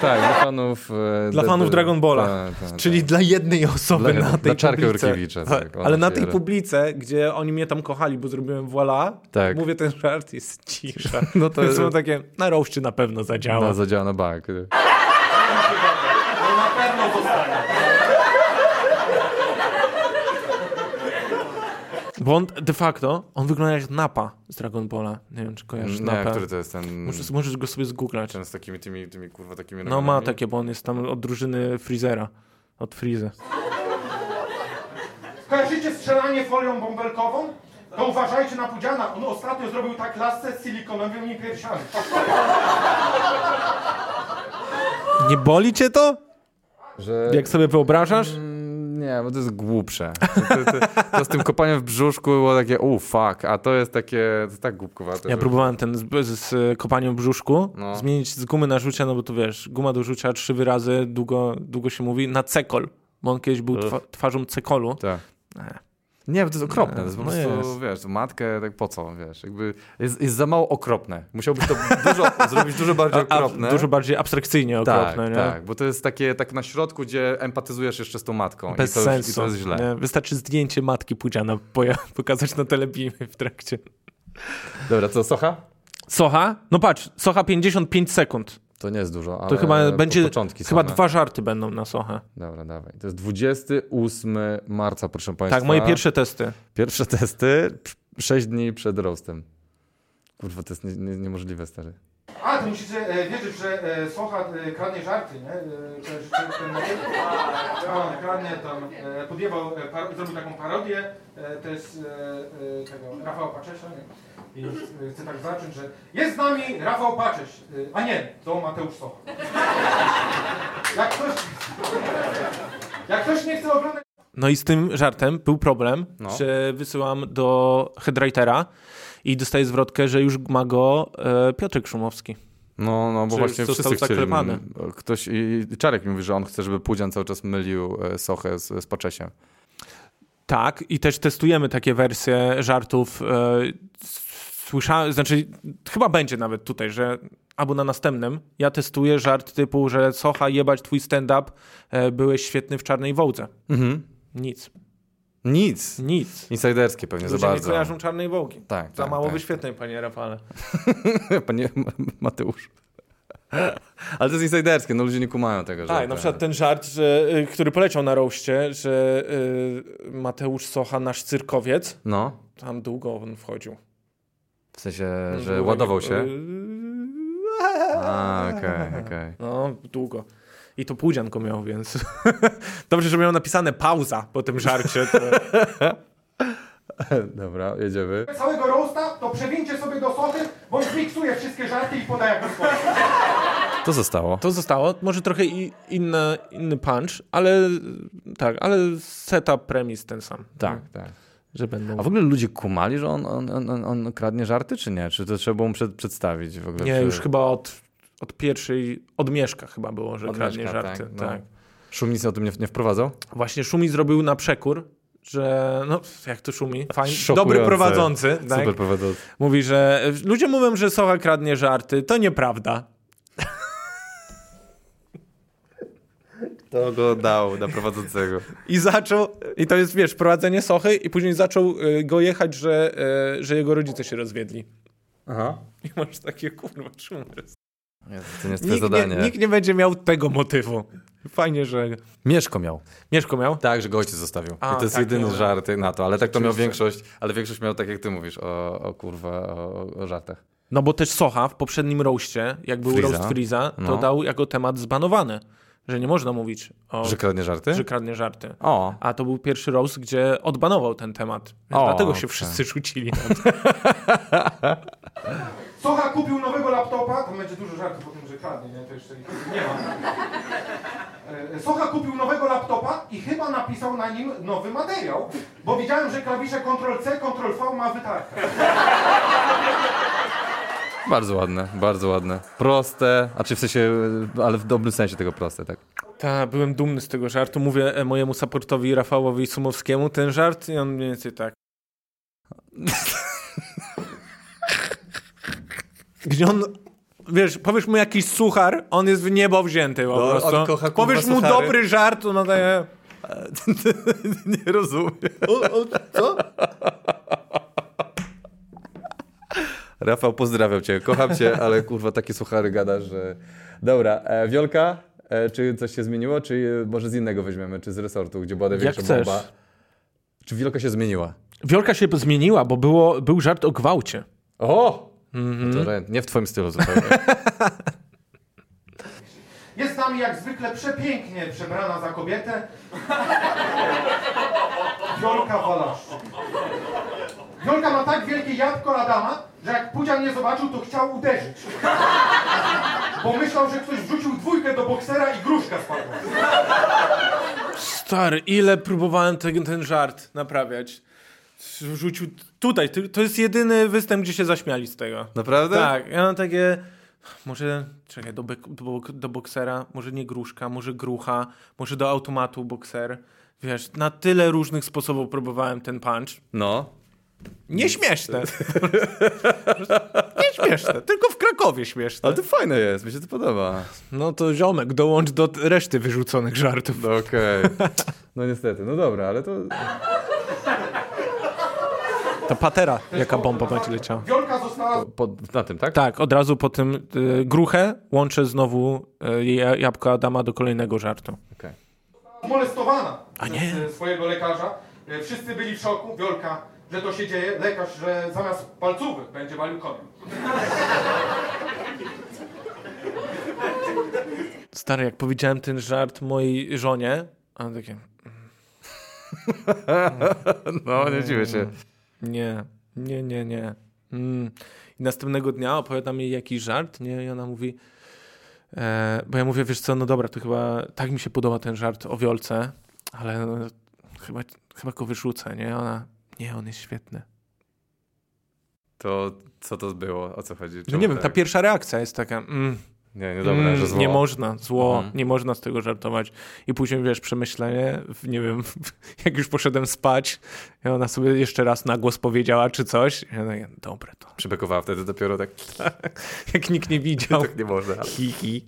Speaker 1: Tak, dla fanów...
Speaker 2: E, dla fanów Dragon Balla. Tak, tak, Czyli tak. dla jednej osoby dla, na tej dla publice. Tak, ale na tej publice, gdzie oni mnie tam kochali, bo zrobiłem voila, tak. mówię ten żart, jest cisza. No to są takie, na roście na pewno zadziała.
Speaker 1: No, zadziała na bank. No
Speaker 3: na pewno zostanie.
Speaker 2: Bo on de facto, on wygląda jak Napa z Dragon Balla. Nie wiem, czy kojarzysz
Speaker 1: Nie,
Speaker 2: Napa.
Speaker 1: który to jest ten...
Speaker 2: Możesz, możesz go sobie zgooglać.
Speaker 1: Ten z takimi tymi, tymi kurwa takimi...
Speaker 2: No ma takie, bo on jest tam od drużyny Freezera. Od Freeza.
Speaker 3: Kojarzycie strzelanie folią bąbelkową? To uważajcie na Pudziana. On ostatnio zrobił tak lasce z silikonowymi piersiami.
Speaker 2: Nie boli cię to?
Speaker 1: Że...
Speaker 2: Jak sobie wyobrażasz?
Speaker 1: Nie, bo to jest głupsze. To, to, to z tym kopaniem w brzuszku było takie, uuu, fuck, a to jest takie, to tak głupkowate.
Speaker 2: Ja że... próbowałem ten z, z, kopaniem w brzuszku no. zmienić z gumy na rzucia, no bo to wiesz, guma do rzucia trzy wyrazy, długo, długo się mówi, na cekol, bo on kiedyś był twa, twarzą cekolu.
Speaker 1: Tak. Nie, to jest okropne. To jest po no prostu, jest. wiesz, matkę, tak po co, wiesz, jakby jest, jest za mało okropne. Musiałbyś to dużo, zrobić dużo bardziej okropne.
Speaker 2: A, dużo bardziej abstrakcyjnie okropne,
Speaker 1: tak,
Speaker 2: nie?
Speaker 1: Tak, bo to jest takie tak na środku, gdzie empatyzujesz jeszcze z tą matką.
Speaker 2: Bez
Speaker 1: i to,
Speaker 2: sensu.
Speaker 1: To jest źle.
Speaker 2: Nie? Wystarczy zdjęcie matki Pudziana pokazać na telebimie w trakcie.
Speaker 1: Dobra, co, Socha?
Speaker 2: Socha? No patrz, Socha 55 sekund.
Speaker 1: To nie jest dużo, ale
Speaker 2: To chyba będzie, początki chyba same. dwa żarty będą na Sochę.
Speaker 1: Dobra, dawaj. To jest 28 marca, proszę Państwa.
Speaker 2: Tak, moje pierwsze testy.
Speaker 1: Pierwsze testy, 6 dni przed roastem. Kurwa, to jest nie, nie, niemożliwe, stary.
Speaker 3: A, to musicie e, wiedzieć, że e, Socha e, kradnie żarty, nie? E, że, że ten, on kradnie tam, e, podjebał, e, par, zrobił taką parodię, e, to jest e, e, tego Rafała Paczesza, nie? I y, chcę tak zacząć, że jest z nami Rafał Paczyś, y, a nie, to Mateusz Socha. Jak ktoś, jak ktoś nie chce oglądać...
Speaker 2: No i z tym żartem był problem, no. że wysyłam do headwritera i dostaję zwrotkę, że już ma go e, Piotrek Szumowski.
Speaker 1: No, no bo Czy właśnie wszyscy chcieli. Ktoś, i Czarek mi mówi, że on chce, żeby Pudzian cały czas mylił e, Sochę z, z Paczesiem.
Speaker 2: Tak, i też testujemy takie wersje żartów e, słyszałem, znaczy chyba będzie nawet tutaj, że albo na następnym ja testuję żart typu, że Socha jebać twój stand-up, e, byłeś świetny w Czarnej Wołdze. Mhm. Nic.
Speaker 1: Nic.
Speaker 2: Nic.
Speaker 1: Insiderskie pewnie
Speaker 2: Ludzie
Speaker 1: za bardzo.
Speaker 2: nie kojarzą Czarnej Wołgi.
Speaker 1: Tak,
Speaker 2: Za
Speaker 1: tak,
Speaker 2: mało
Speaker 1: tak,
Speaker 2: wyświetleń, tak. panie Rafale.
Speaker 1: panie Mateusz. Ale to jest insiderskie, no ludzie nie kumają tego.
Speaker 2: Tak, na przykład ten żart, że, y, który poleciał na roście, że y, Mateusz Socha, nasz cyrkowiec,
Speaker 1: no.
Speaker 2: tam długo on wchodził.
Speaker 1: W sensie, no, że ładował się? A, okej, okay, okej. Okay.
Speaker 2: No, długo. I to półdzianko miał, więc dobrze, że miał napisane pauza po tym żarcie. To...
Speaker 1: Dobra, jedziemy.
Speaker 3: Całego roasta to przewincie sobie do sochy, bo zmiksuje wszystkie żarty i podaje jak swoje.
Speaker 1: To zostało.
Speaker 2: To zostało. Może trochę i, inny punch, ale tak, ale setup, premis ten sam.
Speaker 1: Tak, tak.
Speaker 2: Że będą...
Speaker 1: A w ogóle ludzie kumali, że on, on, on, on kradnie żarty, czy nie? Czy to trzeba było mu przed, przedstawić w ogóle?
Speaker 2: Nie,
Speaker 1: czy...
Speaker 2: już chyba od, od pierwszej, od Mieszka chyba było, że od kradnie Mieszka, żarty. Tak. No. tak.
Speaker 1: Szumic o tym nie, nie wprowadzał?
Speaker 2: Właśnie Szumi zrobił na przekór, że no, jak to szumi, dobry prowadzący.
Speaker 1: Tak? Super prowadzący.
Speaker 2: Mówi, że ludzie mówią, że Socha kradnie żarty, to nieprawda.
Speaker 1: To go dał na prowadzącego.
Speaker 2: I zaczął, i to jest, wiesz, prowadzenie Sochy i później zaczął y, go jechać, że, y, że jego rodzice się rozwiedli.
Speaker 1: Aha.
Speaker 2: I masz takie, kurwa, czemu
Speaker 1: to nie jest twoje zadanie.
Speaker 2: Nie, nikt nie będzie miał tego motywu. Fajnie, że...
Speaker 1: Mieszko miał.
Speaker 2: Mieszko miał?
Speaker 1: Tak, że go ojciec zostawił. A, I to jest tak, jedyny żart na to, ale tak to miał większość, ale większość miał tak jak ty mówisz, o, o kurwa, o, o żartach.
Speaker 2: No bo też Socha w poprzednim roście, jak był Freeza. roast Freeza, to no. dał jako temat zbanowany. Że nie można mówić o...
Speaker 1: Że kradnie żarty?
Speaker 2: Że kradnie żarty.
Speaker 1: O.
Speaker 2: A to był pierwszy roast, gdzie odbanował ten temat. O, dlatego się wszyscy rzucili na to.
Speaker 3: Socha kupił nowego laptopa, tam będzie dużo żartów o tym, że kradnie, nie? To jeszcze nie ma. E, Socha kupił nowego laptopa i chyba napisał na nim nowy materiał, bo widziałem, że klawisze Ctrl-C, Ctrl-V ma wytarkę.
Speaker 1: Bardzo ładne, bardzo ładne. Proste, a czy w sensie, ale w dobrym sensie tego proste, tak?
Speaker 2: Tak, byłem dumny z tego żartu. Mówię e, mojemu supportowi Rafałowi Sumowskiemu ten żart i on mniej więcej tak. Gdzie on wiesz, powiesz mu jakiś suchar, on jest w niebo wzięty po no, prostu. Kocha, powiesz mu suchary. dobry żart, no daje...
Speaker 1: Nie rozumiem. O, o, co? Rafał, pozdrawiam cię, kocham cię, ale kurwa takie suchary gadasz, że... Dobra, e, Wiolka, e, czy coś się zmieniło, czy może z innego weźmiemy, czy z resortu, gdzie była największa bomba? Czy Wiolka się zmieniła?
Speaker 2: Wiolka się zmieniła, bo było, był żart o gwałcie.
Speaker 1: O! Mm -hmm. to, nie w twoim stylu zupełnie.
Speaker 3: Jest z nami jak zwykle przepięknie przebrana za kobietę. Wiolka Walaszczyk. Wiolka ma tak wielkie jabłko Adama, że jak Pudzian nie zobaczył, to chciał uderzyć. Bo myślał, że ktoś wrzucił dwójkę do boksera i gruszka spadła.
Speaker 2: Stary, ile próbowałem ten, ten żart naprawiać. Wrzucił tutaj, to jest jedyny występ, gdzie się zaśmiali z tego.
Speaker 1: Naprawdę?
Speaker 2: Tak, ja mam takie... Może, czekaj, do, do, do boksera, może nie gruszka, może grucha, może do automatu bokser. Wiesz, na tyle różnych sposobów próbowałem ten punch.
Speaker 1: No.
Speaker 2: Nieśmieszne. Nieśmieszne. Tylko w Krakowie śmieszne.
Speaker 1: Ale to fajne jest, mi się to podoba.
Speaker 2: No to ziomek, dołącz do reszty wyrzuconych żartów.
Speaker 1: No okej. Okay. No niestety, no dobra, ale to...
Speaker 2: Ta patera, jaka bomba będzie leciała.
Speaker 3: Wiolka została...
Speaker 1: Po, na tym, tak?
Speaker 2: Tak, od razu po tym y, gruchę łączę znowu y, jabłka Adama do kolejnego żartu.
Speaker 1: Okay.
Speaker 3: Molestowana
Speaker 2: A nie.
Speaker 3: przez swojego lekarza. Y, wszyscy byli w szoku. Wiolka że to się dzieje, lekarz, że zamiast palcówek będzie walił koniem.
Speaker 2: Stary, jak powiedziałem ten żart mojej żonie, a takie...
Speaker 1: no, nie dziwię się.
Speaker 2: Nie, nie, nie, nie. Mm. I następnego dnia opowiadam jej jakiś żart, nie? I ona mówi... E, bo ja mówię, wiesz co, no dobra, to chyba tak mi się podoba ten żart o wiolce, ale no, chyba, chyba go wyrzucę, nie? Ona, nie, on jest świetny.
Speaker 1: To co to było? O co chodzi?
Speaker 2: Czemu no nie tak? wiem, ta pierwsza reakcja jest taka. Mm,
Speaker 1: nie, nie dobra, mm, że zło.
Speaker 2: Nie można, zło, mhm. nie można z tego żartować. I później wiesz, przemyślenie, nie wiem, jak już poszedłem spać, i ona sobie jeszcze raz na głos powiedziała czy coś. Ja tak, dobre to.
Speaker 1: Przybekowała wtedy dopiero tak.
Speaker 2: jak nikt nie widział.
Speaker 1: tak nie można.
Speaker 2: Hi, hi.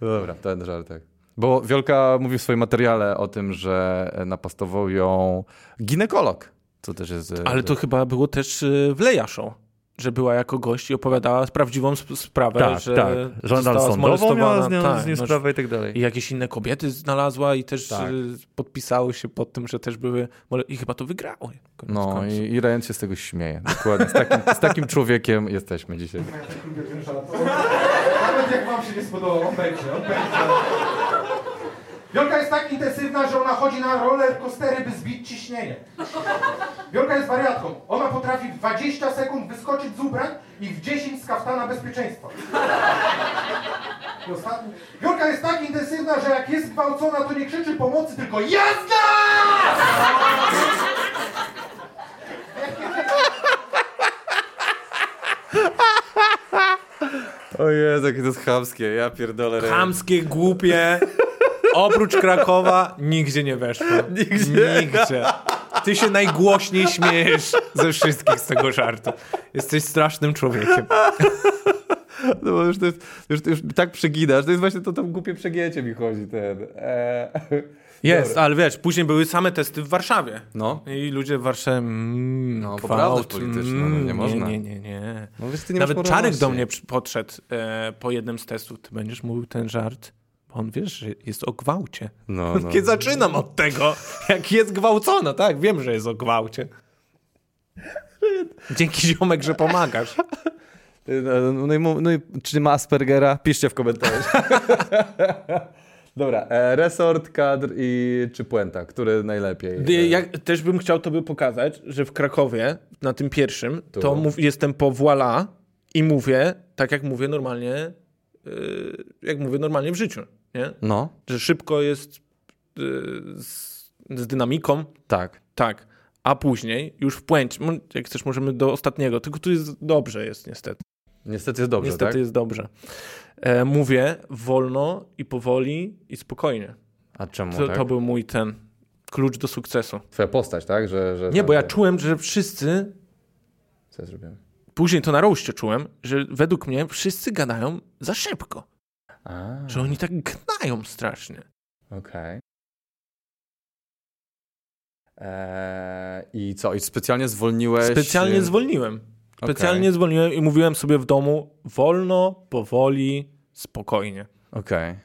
Speaker 1: dobra, ten żart, tak. Bo Wiolka mówi w swoim materiale o tym, że napastował ją ginekolog. Co też jest.
Speaker 2: E, Ale to chyba było też e, w Leja Show. Że była jako gość i opowiadała prawdziwą sprawę,
Speaker 1: tak,
Speaker 2: że
Speaker 1: tak.
Speaker 2: została zmolestowana.
Speaker 1: Z nią, tak, z nią no, sprawę i tak dalej.
Speaker 2: I jakieś inne kobiety znalazła i też tak. E, podpisały się pod tym, że też były. I chyba to wygrało.
Speaker 1: No i, i Ryan się z tego śmieje. Dokładnie. Z takim, z takim człowiekiem jesteśmy dzisiaj.
Speaker 3: Nawet jak wam się nie spodobało, on będzie. Wiolka jest tak intensywna, że ona chodzi na roller coastery, by zbić ciśnienie. Wiolka jest wariatką. Ona potrafi w 20 sekund wyskoczyć z ubrań i w 10 z kaftana bezpieczeństwa. I ostatni. Wiolka jest tak intensywna, że jak jest gwałcona, to nie krzyczy pomocy, tylko jazda!
Speaker 1: O Jezu, jakie to jest chamskie, ja pierdolę.
Speaker 2: Chamskie, głupie. Oprócz Krakowa nigdzie nie weszło.
Speaker 1: Nigdzie?
Speaker 2: Nigdzie. Ty się najgłośniej śmiejesz ze wszystkich z tego żartu. Jesteś strasznym człowiekiem.
Speaker 1: No bo już, to jest, już, już tak przeginasz, to jest właśnie to tam głupie przegięcie mi chodzi ten. Eee.
Speaker 2: Jest, Dobra. ale wiesz, później były same testy w Warszawie.
Speaker 1: No.
Speaker 2: I ludzie w Warszawie. Mm,
Speaker 1: no, poprawność polityczna, no, nie
Speaker 2: mm,
Speaker 1: można.
Speaker 2: Nie, nie, nie.
Speaker 1: No, wiesz, nie
Speaker 2: Nawet Czarek do mnie podszedł e, po jednym z testów. Ty będziesz mówił ten żart? On wiesz, że jest o gwałcie.
Speaker 1: No, no.
Speaker 2: Kiedy zaczynam od tego, jak jest gwałcona, tak? Wiem, że jest o gwałcie. Dzięki ziomek, że pomagasz.
Speaker 1: No, no, i, no i czy ma Aspergera? Piszcie w komentarzach. Dobra, e, resort, kadr i czy puenta, który najlepiej?
Speaker 2: Ja też bym chciał tobie pokazać, że w Krakowie, na tym pierwszym, tu. to mów, jestem po voila i mówię, tak jak mówię normalnie, yy, jak mówię normalnie w życiu, nie?
Speaker 1: No.
Speaker 2: Że szybko jest yy, z, z dynamiką.
Speaker 1: Tak.
Speaker 2: Tak. A później, już w puencie, jak chcesz, możemy do ostatniego, tylko tu jest dobrze jest niestety.
Speaker 1: Niestety jest dobrze,
Speaker 2: Niestety
Speaker 1: tak?
Speaker 2: jest dobrze. E, mówię wolno i powoli i spokojnie.
Speaker 1: A czemu
Speaker 2: to,
Speaker 1: tak?
Speaker 2: to był mój ten klucz do sukcesu.
Speaker 1: Twoja postać, tak? Że, że
Speaker 2: Nie, bo ja czułem, że wszyscy...
Speaker 1: Co ja zrobiłem?
Speaker 2: Później to na roście czułem, że według mnie wszyscy gadają za szybko.
Speaker 1: A.
Speaker 2: Że oni tak gnają strasznie.
Speaker 1: Okej. Okay. Eee, I co? I specjalnie zwolniłeś?
Speaker 2: Specjalnie zwolniłem. Specjalnie okay. zwolniłem i mówiłem sobie w domu wolno, powoli, spokojnie.
Speaker 1: Okej. Okay.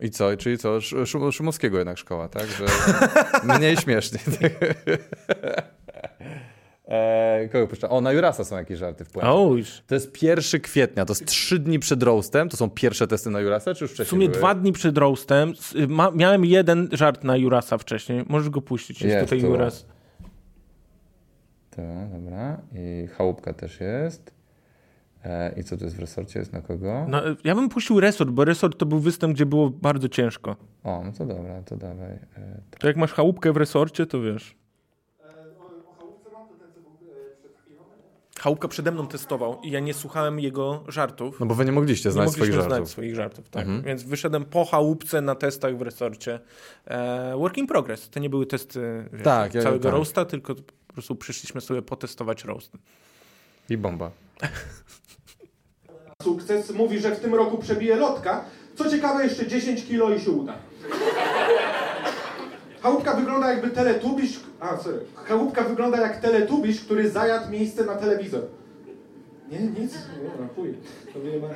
Speaker 1: I co? Czyli co? Szum Szumowskiego jednak szkoła, tak? Że mniej śmiesznie. Eee, kogo puszcza? O, na Jurasa są jakieś żarty w
Speaker 2: puencie.
Speaker 1: To jest 1 kwietnia, to jest trzy dni przed roastem. To są pierwsze testy na Jurasa, czy już wcześniej
Speaker 2: W sumie
Speaker 1: były?
Speaker 2: dwa dni przed roastem. Ma, miałem jeden żart na Jurasa wcześniej. Możesz go puścić. Jest, jest tutaj tu. Juras.
Speaker 1: To, dobra. I chałupka też jest. E, I co to jest w resorcie? Jest na kogo?
Speaker 2: No, ja bym puścił resort, bo resort to był występ, gdzie było bardzo ciężko.
Speaker 1: O, no to dobra, to dawaj. E,
Speaker 2: to... to jak masz chałupkę w resorcie, to wiesz. Chałupka przede mną testował i ja nie słuchałem jego żartów.
Speaker 1: No bo wy nie mogliście znać nie swoich żartów. znać
Speaker 2: swoich żartów, tak. Mhm. Więc wyszedłem po chałupce na testach w resorcie. E, work in progress. To nie były testy wiesz, tak, całego ja, tak. roasta, tylko po prostu przyszliśmy sobie potestować roast.
Speaker 1: I bomba.
Speaker 3: Sukces mówi, że w tym roku przebije lotka. Co ciekawe, jeszcze 10 kilo i się uda. Chałupka wygląda jakby teletubisz... A, sorry. Chałupka wygląda jak teletubisz, który zajadł miejsce na telewizor. Nie, nic. Nie, no, chuj. To nie ma...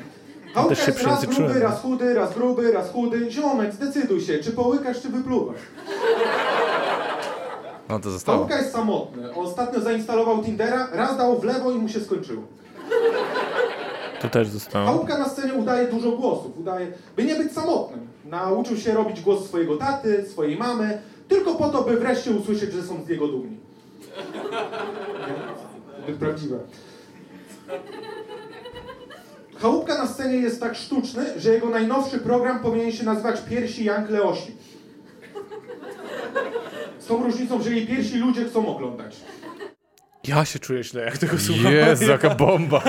Speaker 3: Chałupka jest raz gruby, raz chudy, raz gruby, raz chudy. Ziomek, zdecyduj się, czy połykasz, czy wypluwasz.
Speaker 1: No to zostało.
Speaker 3: Chałupka jest samotny. Ostatnio zainstalował Tindera, raz dał w lewo i mu się skończyło.
Speaker 2: To też zostało.
Speaker 3: Chałupka na scenie udaje dużo głosów. Udaje, by nie być samotnym. Nauczył się robić głos swojego taty, swojej mamy, tylko po to, by wreszcie usłyszeć, że są z niego dumni. Nie? Prawdziwe. Chałupka na scenie jest tak sztuczny, że jego najnowszy program powinien się nazywać Piersi Jank Leosi. Z tą różnicą, że jej piersi ludzie chcą oglądać.
Speaker 2: Ja się czuję źle, jak tego słucham.
Speaker 1: Jest, jaka bomba.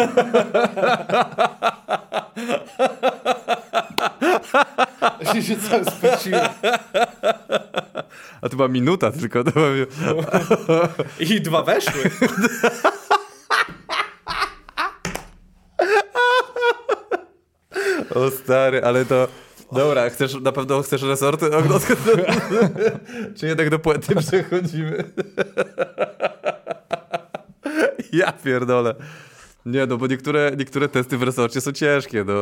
Speaker 2: Ja się cały spociłem.
Speaker 1: A to była minuta tylko. To była...
Speaker 2: I dwa weszły.
Speaker 1: O stary, ale to... Dobra, chcesz, na pewno chcesz resorty? Czy jednak do płyty przechodzimy? Ja pierdolę. Nie, no bo niektóre, niektóre testy w resorcie są ciężkie, no,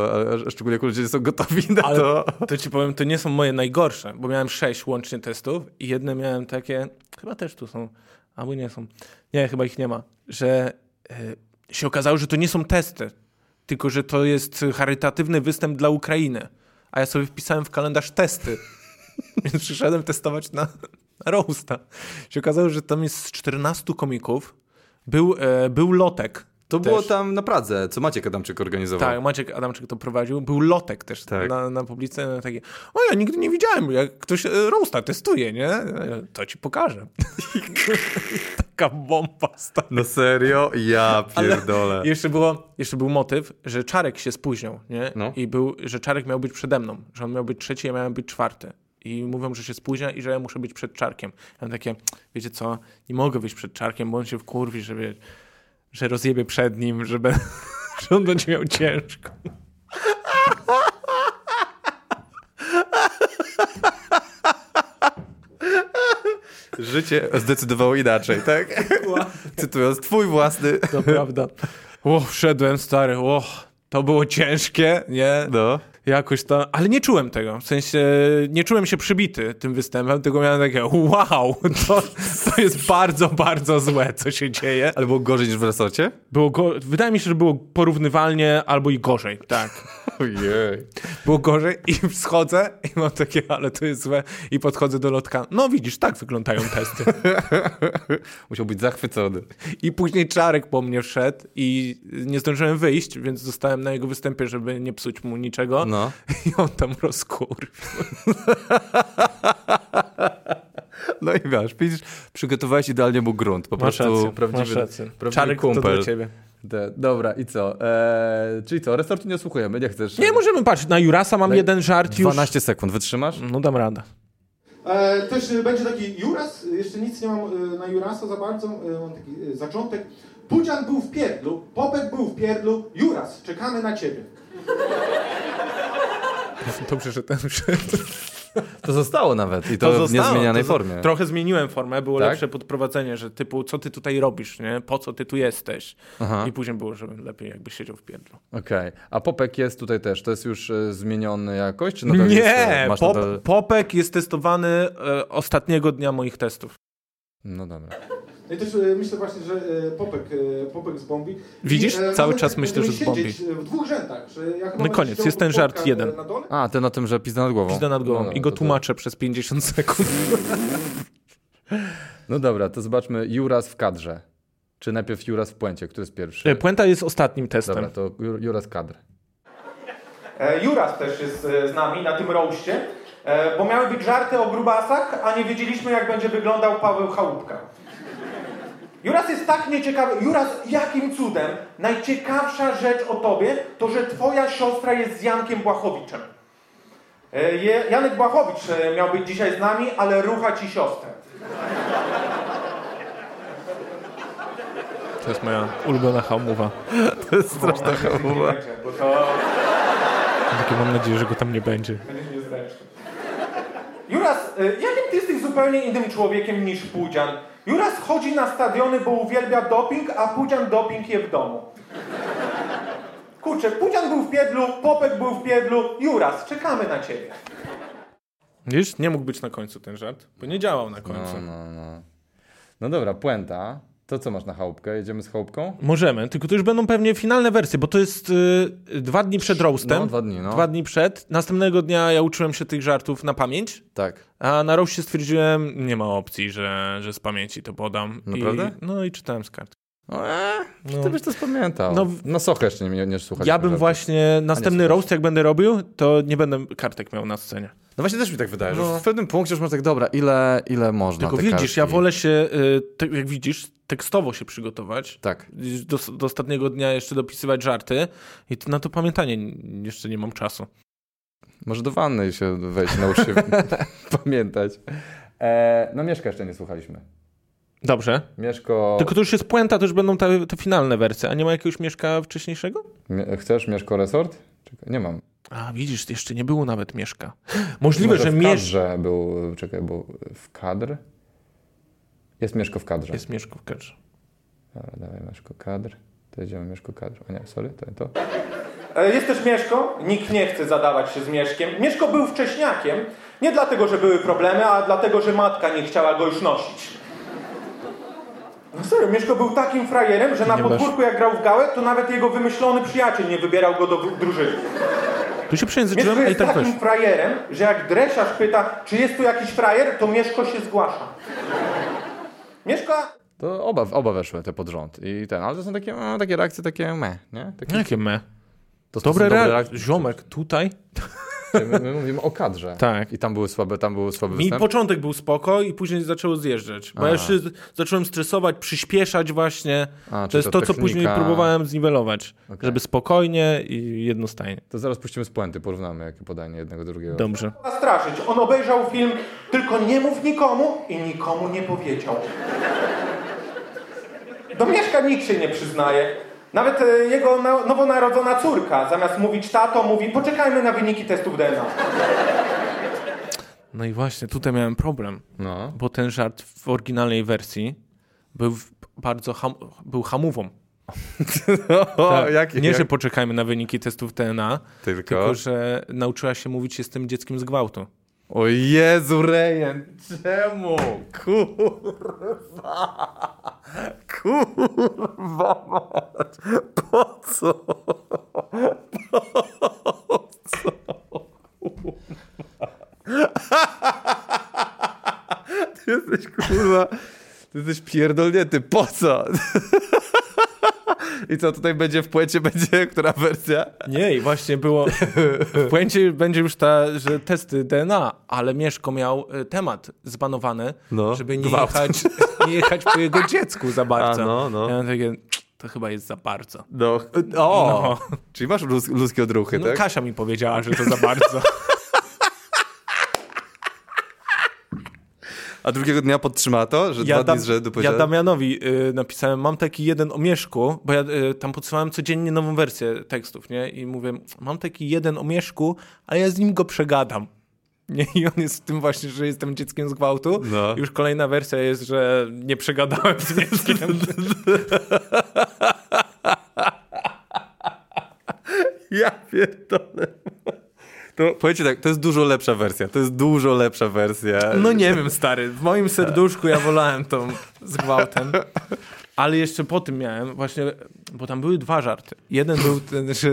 Speaker 1: a szczególnie jak ludzie nie są gotowi na Ale to.
Speaker 2: To ci powiem, to nie są moje najgorsze, bo miałem sześć łącznie testów i jedne miałem takie, chyba też tu są, albo nie są. Nie, chyba ich nie ma, że y, się okazało, że to nie są testy, tylko że to jest charytatywny występ dla Ukrainy. A ja sobie wpisałem w kalendarz testy. Więc przyszedłem testować na, na roasta. Się okazało, że tam jest 14 komików. Był, e, był lotek
Speaker 1: to też. było tam na Pradze, co Maciek Adamczyk organizował.
Speaker 2: Tak, Maciek Adamczyk to prowadził. Był lotek też tak. na, na publice. Takie, o ja nigdy nie widziałem, jak ktoś e, roasta testuje, nie? To ci pokażę. Taka bomba stary.
Speaker 1: No serio? Ja pierdolę.
Speaker 2: Ale jeszcze, było, jeszcze był motyw, że Czarek się spóźnił, nie? No. I był, że Czarek miał być przede mną, że on miał być trzeci, ja miałem być czwarty. I mówią, że się spóźnia i że ja muszę być przed Czarkiem. Ja mam takie, wiecie co, nie mogę być przed Czarkiem, bo on się wkurwi, że, wie, że rozjebie przed nim, że, be, że on będzie miał ciężko.
Speaker 1: Życie zdecydowało inaczej, tak? Cytując, twój własny.
Speaker 2: To prawda. O, wszedłem, stary, o, to było ciężkie, nie?
Speaker 1: No.
Speaker 2: Jakoś to, ale nie czułem tego, w sensie nie czułem się przybity tym występem, tylko miałem takie wow, to, to jest bardzo, bardzo złe, co się dzieje.
Speaker 1: Ale było gorzej niż w resorcie?
Speaker 2: Było go, wydaje mi się, że było porównywalnie albo i gorzej, tak.
Speaker 1: Ojej.
Speaker 2: Było gorzej i schodzę i mam takie, ale to jest złe i podchodzę do lotka. No widzisz, tak wyglądają testy.
Speaker 1: Musiał być zachwycony.
Speaker 2: I później Czarek po mnie wszedł i nie zdążyłem wyjść, więc zostałem na jego występie, żeby nie psuć mu niczego. No. I on tam rozkurwił.
Speaker 1: No i wiesz, widzisz, przygotowałeś idealnie mu grunt. Po masz prostu rację, prawdziwy, prawdziwy
Speaker 2: Czarek kumpel. to dla ciebie.
Speaker 1: De, dobra, i co? Eee, czyli co, resortu nie słuchujemy, nie chcesz?
Speaker 2: Nie, możemy patrzeć. Na Jurasa mam jeden żart
Speaker 1: już. 12 sekund, wytrzymasz?
Speaker 2: No dam radę.
Speaker 3: E, też e, będzie taki Juras, jeszcze nic nie mam e, na Jurasa za bardzo, e, mam taki zaczątek. Pudzian był w pierdlu, Popek był w pierdlu, Juras, czekamy na ciebie.
Speaker 2: Dobrze, że ten
Speaker 1: To zostało nawet i to, to w niezmienianej to formie.
Speaker 2: Trochę zmieniłem formę, było tak? lepsze podprowadzenie, że typu, co ty tutaj robisz, nie? Po co ty tu jesteś? Aha. I później było, żeby lepiej jakby siedział w pierdlu.
Speaker 1: Okej. Okay. A Popek jest tutaj też, to jest już e, zmieniony jakoś? Czy
Speaker 2: nie, jest, Pop, nadal... Popek jest testowany e, ostatniego dnia moich testów.
Speaker 1: No dobra.
Speaker 3: No i też e, myślę właśnie, że e, Popek, e, Popek z Bombi.
Speaker 2: Widzisz? I, Cały czas myślę, że z Bombi.
Speaker 3: w dwóch rzędach. Że ja
Speaker 2: no koniec, jest ten żart jeden.
Speaker 1: A, ten na tym, że pizda nad głową.
Speaker 2: Pizda nad głową. No, I go tłumaczę to... przez 50 sekund.
Speaker 1: no dobra, to zobaczmy Juras w kadrze. Czy najpierw Juras w puencie? Który jest pierwszy?
Speaker 2: Puenta jest ostatnim testem.
Speaker 1: Dobra, to Juras kadr.
Speaker 3: Juras też jest z nami na tym roście, bo miały być żarty o grubasach, a nie wiedzieliśmy jak będzie wyglądał Paweł Chałupka. Juras jest tak nieciekawy. Juras, jakim cudem najciekawsza rzecz o tobie to, że twoja siostra jest z Jankiem Błachowiczem. E, Janek Błachowicz e, miał być dzisiaj z nami, ale rucha ci siostrę.
Speaker 2: To jest moja ulubiona hamuwa.
Speaker 1: To jest straszna hamuwa. Bo to...
Speaker 2: Takie mam nadzieję, że go tam nie będzie.
Speaker 3: Juras, e, jakim ty jesteś zupełnie innym człowiekiem niż Pudzian? Juras chodzi na stadiony, bo uwielbia doping, a Pudzian doping je w domu. Kurczę, Pudzian był w Piedlu, Popek był w Piedlu, Juras, czekamy na ciebie.
Speaker 2: Wiesz, nie mógł być na końcu ten żart, bo nie działał na końcu.
Speaker 1: No, no, no. no dobra, puenta. To co masz na chałupkę? Jedziemy z chałupką?
Speaker 2: Możemy, tylko to już będą pewnie finalne wersje, bo to jest y, dwa dni przed roastem.
Speaker 1: No, dwa dni, no.
Speaker 2: Dwa dni przed. Następnego dnia ja uczyłem się tych żartów na pamięć.
Speaker 1: Tak.
Speaker 2: A na roastie stwierdziłem, nie ma opcji, że, że z pamięci to podam.
Speaker 1: Naprawdę?
Speaker 2: I, no i czytałem z kart.
Speaker 1: No, e, no. Ty byś to spamiętał. No, na sochę jeszcze nie, nie słuchać.
Speaker 2: Ja bym właśnie następny roast, jak będę robił, to nie będę kartek miał na scenie.
Speaker 1: No właśnie też mi tak wydaje, no. że w pewnym punkcie już masz tak, dobra, ile, ile można
Speaker 2: Tylko widzisz, kartki? ja wolę się, y, te, jak widzisz, tekstowo się przygotować.
Speaker 1: Tak.
Speaker 2: Do, do, ostatniego dnia jeszcze dopisywać żarty i na to pamiętanie jeszcze nie mam czasu.
Speaker 1: Może do wanny się wejść, nauczyć się pamiętać. E, no Mieszka jeszcze nie słuchaliśmy.
Speaker 2: Dobrze.
Speaker 1: Mieszko...
Speaker 2: Tylko to już jest puenta, to już będą te, te finalne wersje. A nie ma jakiegoś Mieszka wcześniejszego?
Speaker 1: Chcesz Mieszko Resort? Czekaj, nie mam.
Speaker 2: A widzisz, jeszcze nie było nawet Mieszka. Możliwe, Może że Mieszka.
Speaker 1: był, czekaj, bo w kadr. Jest Mieszko w kadrze.
Speaker 2: Jest Mieszko w kadrze.
Speaker 1: Dobra, dawaj Mieszko kadr. To jedziemy Mieszko kadr. O nie, sorry, to to.
Speaker 3: E, jest też Mieszko. Nikt nie chce zadawać się z Mieszkiem. Mieszko był wcześniakiem. Nie dlatego, że były problemy, a dlatego, że matka nie chciała go już nosić. No serio, Mieszko był takim frajerem, że na podwórku jak grał w gałę, to nawet jego wymyślony przyjaciel nie wybierał go do drużyny.
Speaker 2: Tu się przejęzyczyłem,
Speaker 3: Mieszko jest tak takim weź. frajerem, że jak dresiarz pyta, czy jest tu jakiś frajer, to Mieszko się zgłasza. Mieszka...
Speaker 1: To oba, oba weszły te pod rząd. I ten, ale to są takie, no, takie reakcje takie me, nie? Takie...
Speaker 2: Jakie me? To dobre, dobre reakcje. Ziomek, tutaj?
Speaker 1: My, my, mówimy o kadrze.
Speaker 2: Tak.
Speaker 1: I tam były słabe, tam były słabe
Speaker 2: Mi
Speaker 1: występ?
Speaker 2: początek był spoko i później zaczęło zjeżdżać. Bo A. ja jeszcze zacząłem stresować, przyspieszać właśnie. A, to jest to, to co później próbowałem zniwelować. Okay. Żeby spokojnie i jednostajnie.
Speaker 1: To zaraz puścimy z puenty, porównamy jakie podanie jednego do drugiego.
Speaker 2: Dobrze.
Speaker 3: Straszyć. On obejrzał film Tylko nie mów nikomu i nikomu nie powiedział. Do Mieszka nikt się nie przyznaje. Nawet e, jego nowonarodzona córka, zamiast mówić tato, mówi poczekajmy na wyniki testów DNA.
Speaker 2: No i właśnie, tutaj miałem problem, no. bo ten żart w oryginalnej wersji był bardzo ham był hamową.
Speaker 1: No, tak. jak,
Speaker 2: nie, jak? że poczekajmy na wyniki testów DNA, tylko? tylko że nauczyła się mówić jestem dzieckiem z gwałtu.
Speaker 1: O Jezu, Rejen, czemu? Kurwa. Kurwa mać. Po co? Po co? Ty jesteś kurwa. Ty jesteś pierdolnięty. Po co? I co tutaj będzie w płecie, będzie która wersja?
Speaker 2: Nie, i właśnie było. W płęcie będzie już ta, że testy DNA, ale Mieszko miał e, temat zbanowany, no, żeby nie jechać, nie jechać po jego dziecku za bardzo. A, no, no. Ja takie, to chyba jest za bardzo.
Speaker 1: No. O! No. Czyli masz ludzkie odruchy,
Speaker 2: no,
Speaker 1: tak?
Speaker 2: Kasia mi powiedziała, że to za bardzo.
Speaker 1: A drugiego dnia podtrzymała to, że ja dwa dni z rzędu
Speaker 2: Ja Damianowi y, napisałem, mam taki jeden o Mieszku, bo ja y, tam podsyłałem codziennie nową wersję tekstów, nie? I mówię, mam taki jeden o Mieszku, a ja z nim go przegadam. Nie, I on jest w tym właśnie, że jestem dzieckiem z gwałtu. No. Już kolejna wersja jest, że nie przegadałem z dzieckiem.
Speaker 1: ja pierdolę. To powiedzcie tak, to jest dużo lepsza wersja. To jest dużo lepsza wersja.
Speaker 2: No nie wiem, stary. W moim serduszku ja wolałem tą z gwałtem. Ale jeszcze po tym miałem właśnie, bo tam były dwa żarty. Jeden był ten, że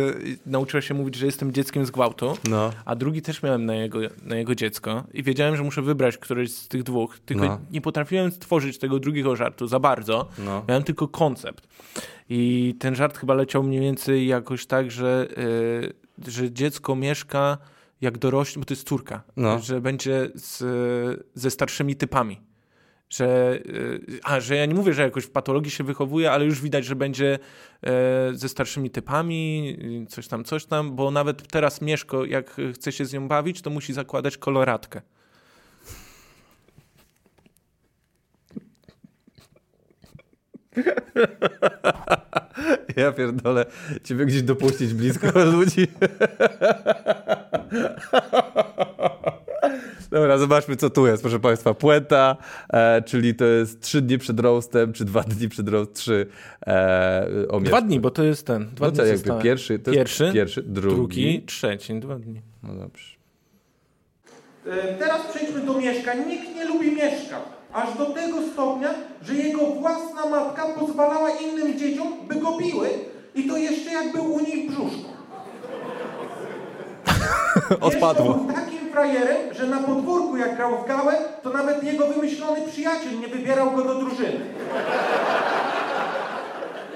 Speaker 2: nauczyła się mówić, że jestem dzieckiem z gwałtu, no. a drugi też miałem na jego, na jego dziecko i wiedziałem, że muszę wybrać któreś z tych dwóch, tylko no. nie potrafiłem stworzyć tego drugiego żartu za bardzo. No. Miałem tylko koncept. I ten żart chyba leciał mniej więcej jakoś tak, że, yy, że dziecko mieszka jak dorośnie, bo to jest córka, no. że będzie z, ze starszymi typami. Że, y, a, że ja nie mówię, że jakoś w patologii się wychowuje, ale już widać, że będzie e, ze starszymi typami, coś tam, coś tam, bo nawet teraz Mieszko, jak chce się z nią bawić, to musi zakładać koloratkę.
Speaker 1: Ja pierdolę, ciebie gdzieś dopuścić blisko ludzi. Dobra, zobaczmy co tu jest, proszę Państwa. Puenta, e, czyli to jest trzy dni przed roastem, czy dwa dni przed roast, trzy e,
Speaker 2: o Dwa dni, bo to jest ten. Dwa
Speaker 1: no
Speaker 2: dni
Speaker 1: jakby pierwszy, to
Speaker 2: pierwszy,
Speaker 1: pierwszy drugi, drugi,
Speaker 2: trzeci, dwa dni.
Speaker 1: No dobrze.
Speaker 3: E, teraz przejdźmy do mieszkań. Nikt nie lubi mieszkań aż do tego stopnia, że jego własna matka pozwalała innym dzieciom, by go biły i to jeszcze jak był u niej w brzuszku.
Speaker 2: Odpadło.
Speaker 3: był takim frajerem, że na podwórku jak grał w gałę, to nawet jego wymyślony przyjaciel nie wybierał go do drużyny.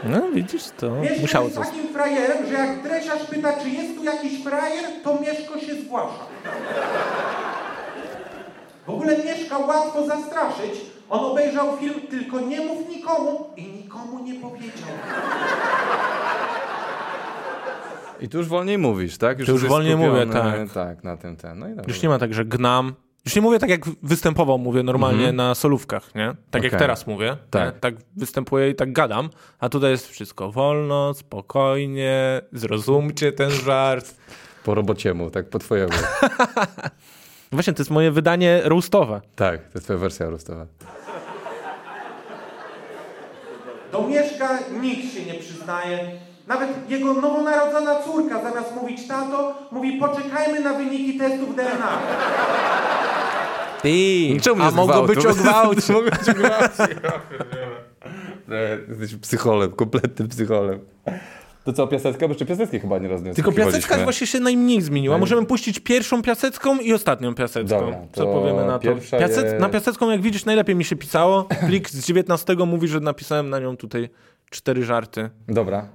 Speaker 2: No widzisz, to
Speaker 3: Mieszko musiało jest takim frajerem, że jak dresiarz pyta, czy jest tu jakiś frajer, to Mieszko się zgłasza. W ogóle Mieszka łatwo zastraszyć. On obejrzał film Tylko nie mów nikomu i nikomu nie powiedział.
Speaker 1: I tu już wolniej mówisz, tak?
Speaker 2: Już, już wolniej mówię, tak.
Speaker 1: Tak, na tym ten. No i
Speaker 2: już nie ma tak, że gnam. Już nie mówię tak, jak występował, mówię normalnie mm -hmm. na solówkach, nie? Tak okay. jak teraz mówię. Tak. tak występuję i tak gadam. A tutaj jest wszystko wolno, spokojnie, zrozumcie ten żart.
Speaker 1: Po robociemu, tak po twojemu.
Speaker 2: Właśnie, to jest moje wydanie roastowe.
Speaker 1: Tak, to jest twoja wersja roastowa.
Speaker 3: Do Mieszka nikt się nie przyznaje. Nawet jego nowonarodzona córka zamiast mówić tato, mówi poczekajmy na wyniki testów DNA.
Speaker 2: Ty, Czemu a mogło być o gwałcie.
Speaker 1: Mogło być o gwałcie. Jesteś psycholem, kompletnym psycholem. To co, piasecka? Bo jeszcze chyba nie rozniosło.
Speaker 2: Tylko piasecka właśnie się najmniej zmieniła. Możemy puścić pierwszą piasecką i ostatnią piasecką. Dobra, co powiemy na to? Piasec... Jest... Na piasecką, jak widzisz, najlepiej mi się pisało. Plik z 19 mówi, że napisałem na nią tutaj cztery żarty.
Speaker 1: Dobra.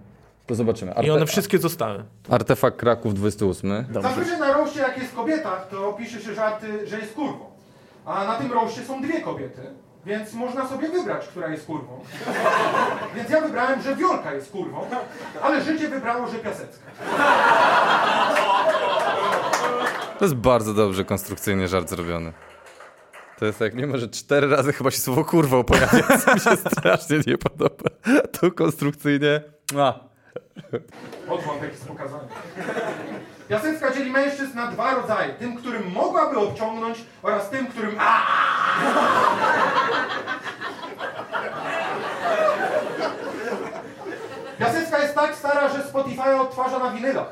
Speaker 1: To zobaczymy.
Speaker 2: Arte... I one wszystkie zostały.
Speaker 1: Artefakt Kraków 28.
Speaker 3: Zazwyczaj na roście, jak jest kobieta, to pisze się żarty, że jest kurwą. A na tym roście są dwie kobiety, więc można sobie wybrać, która jest kurwą. Więc ja wybrałem, że Wiolka jest kurwą, ale życie wybrało, że Piasecka.
Speaker 1: To jest bardzo dobrze konstrukcyjnie żart zrobiony. To jest jak mimo, że cztery razy chyba się słowo kurwa pojawia, co mi się strasznie nie podoba. To konstrukcyjnie... A.
Speaker 3: Odwątek jest pokazany. Piasecka dzieli mężczyzn na dwa rodzaje. Tym, którym mogłaby obciągnąć oraz tym, którym... Piasecka jest tak stara, że Spotify odtwarza na winylach.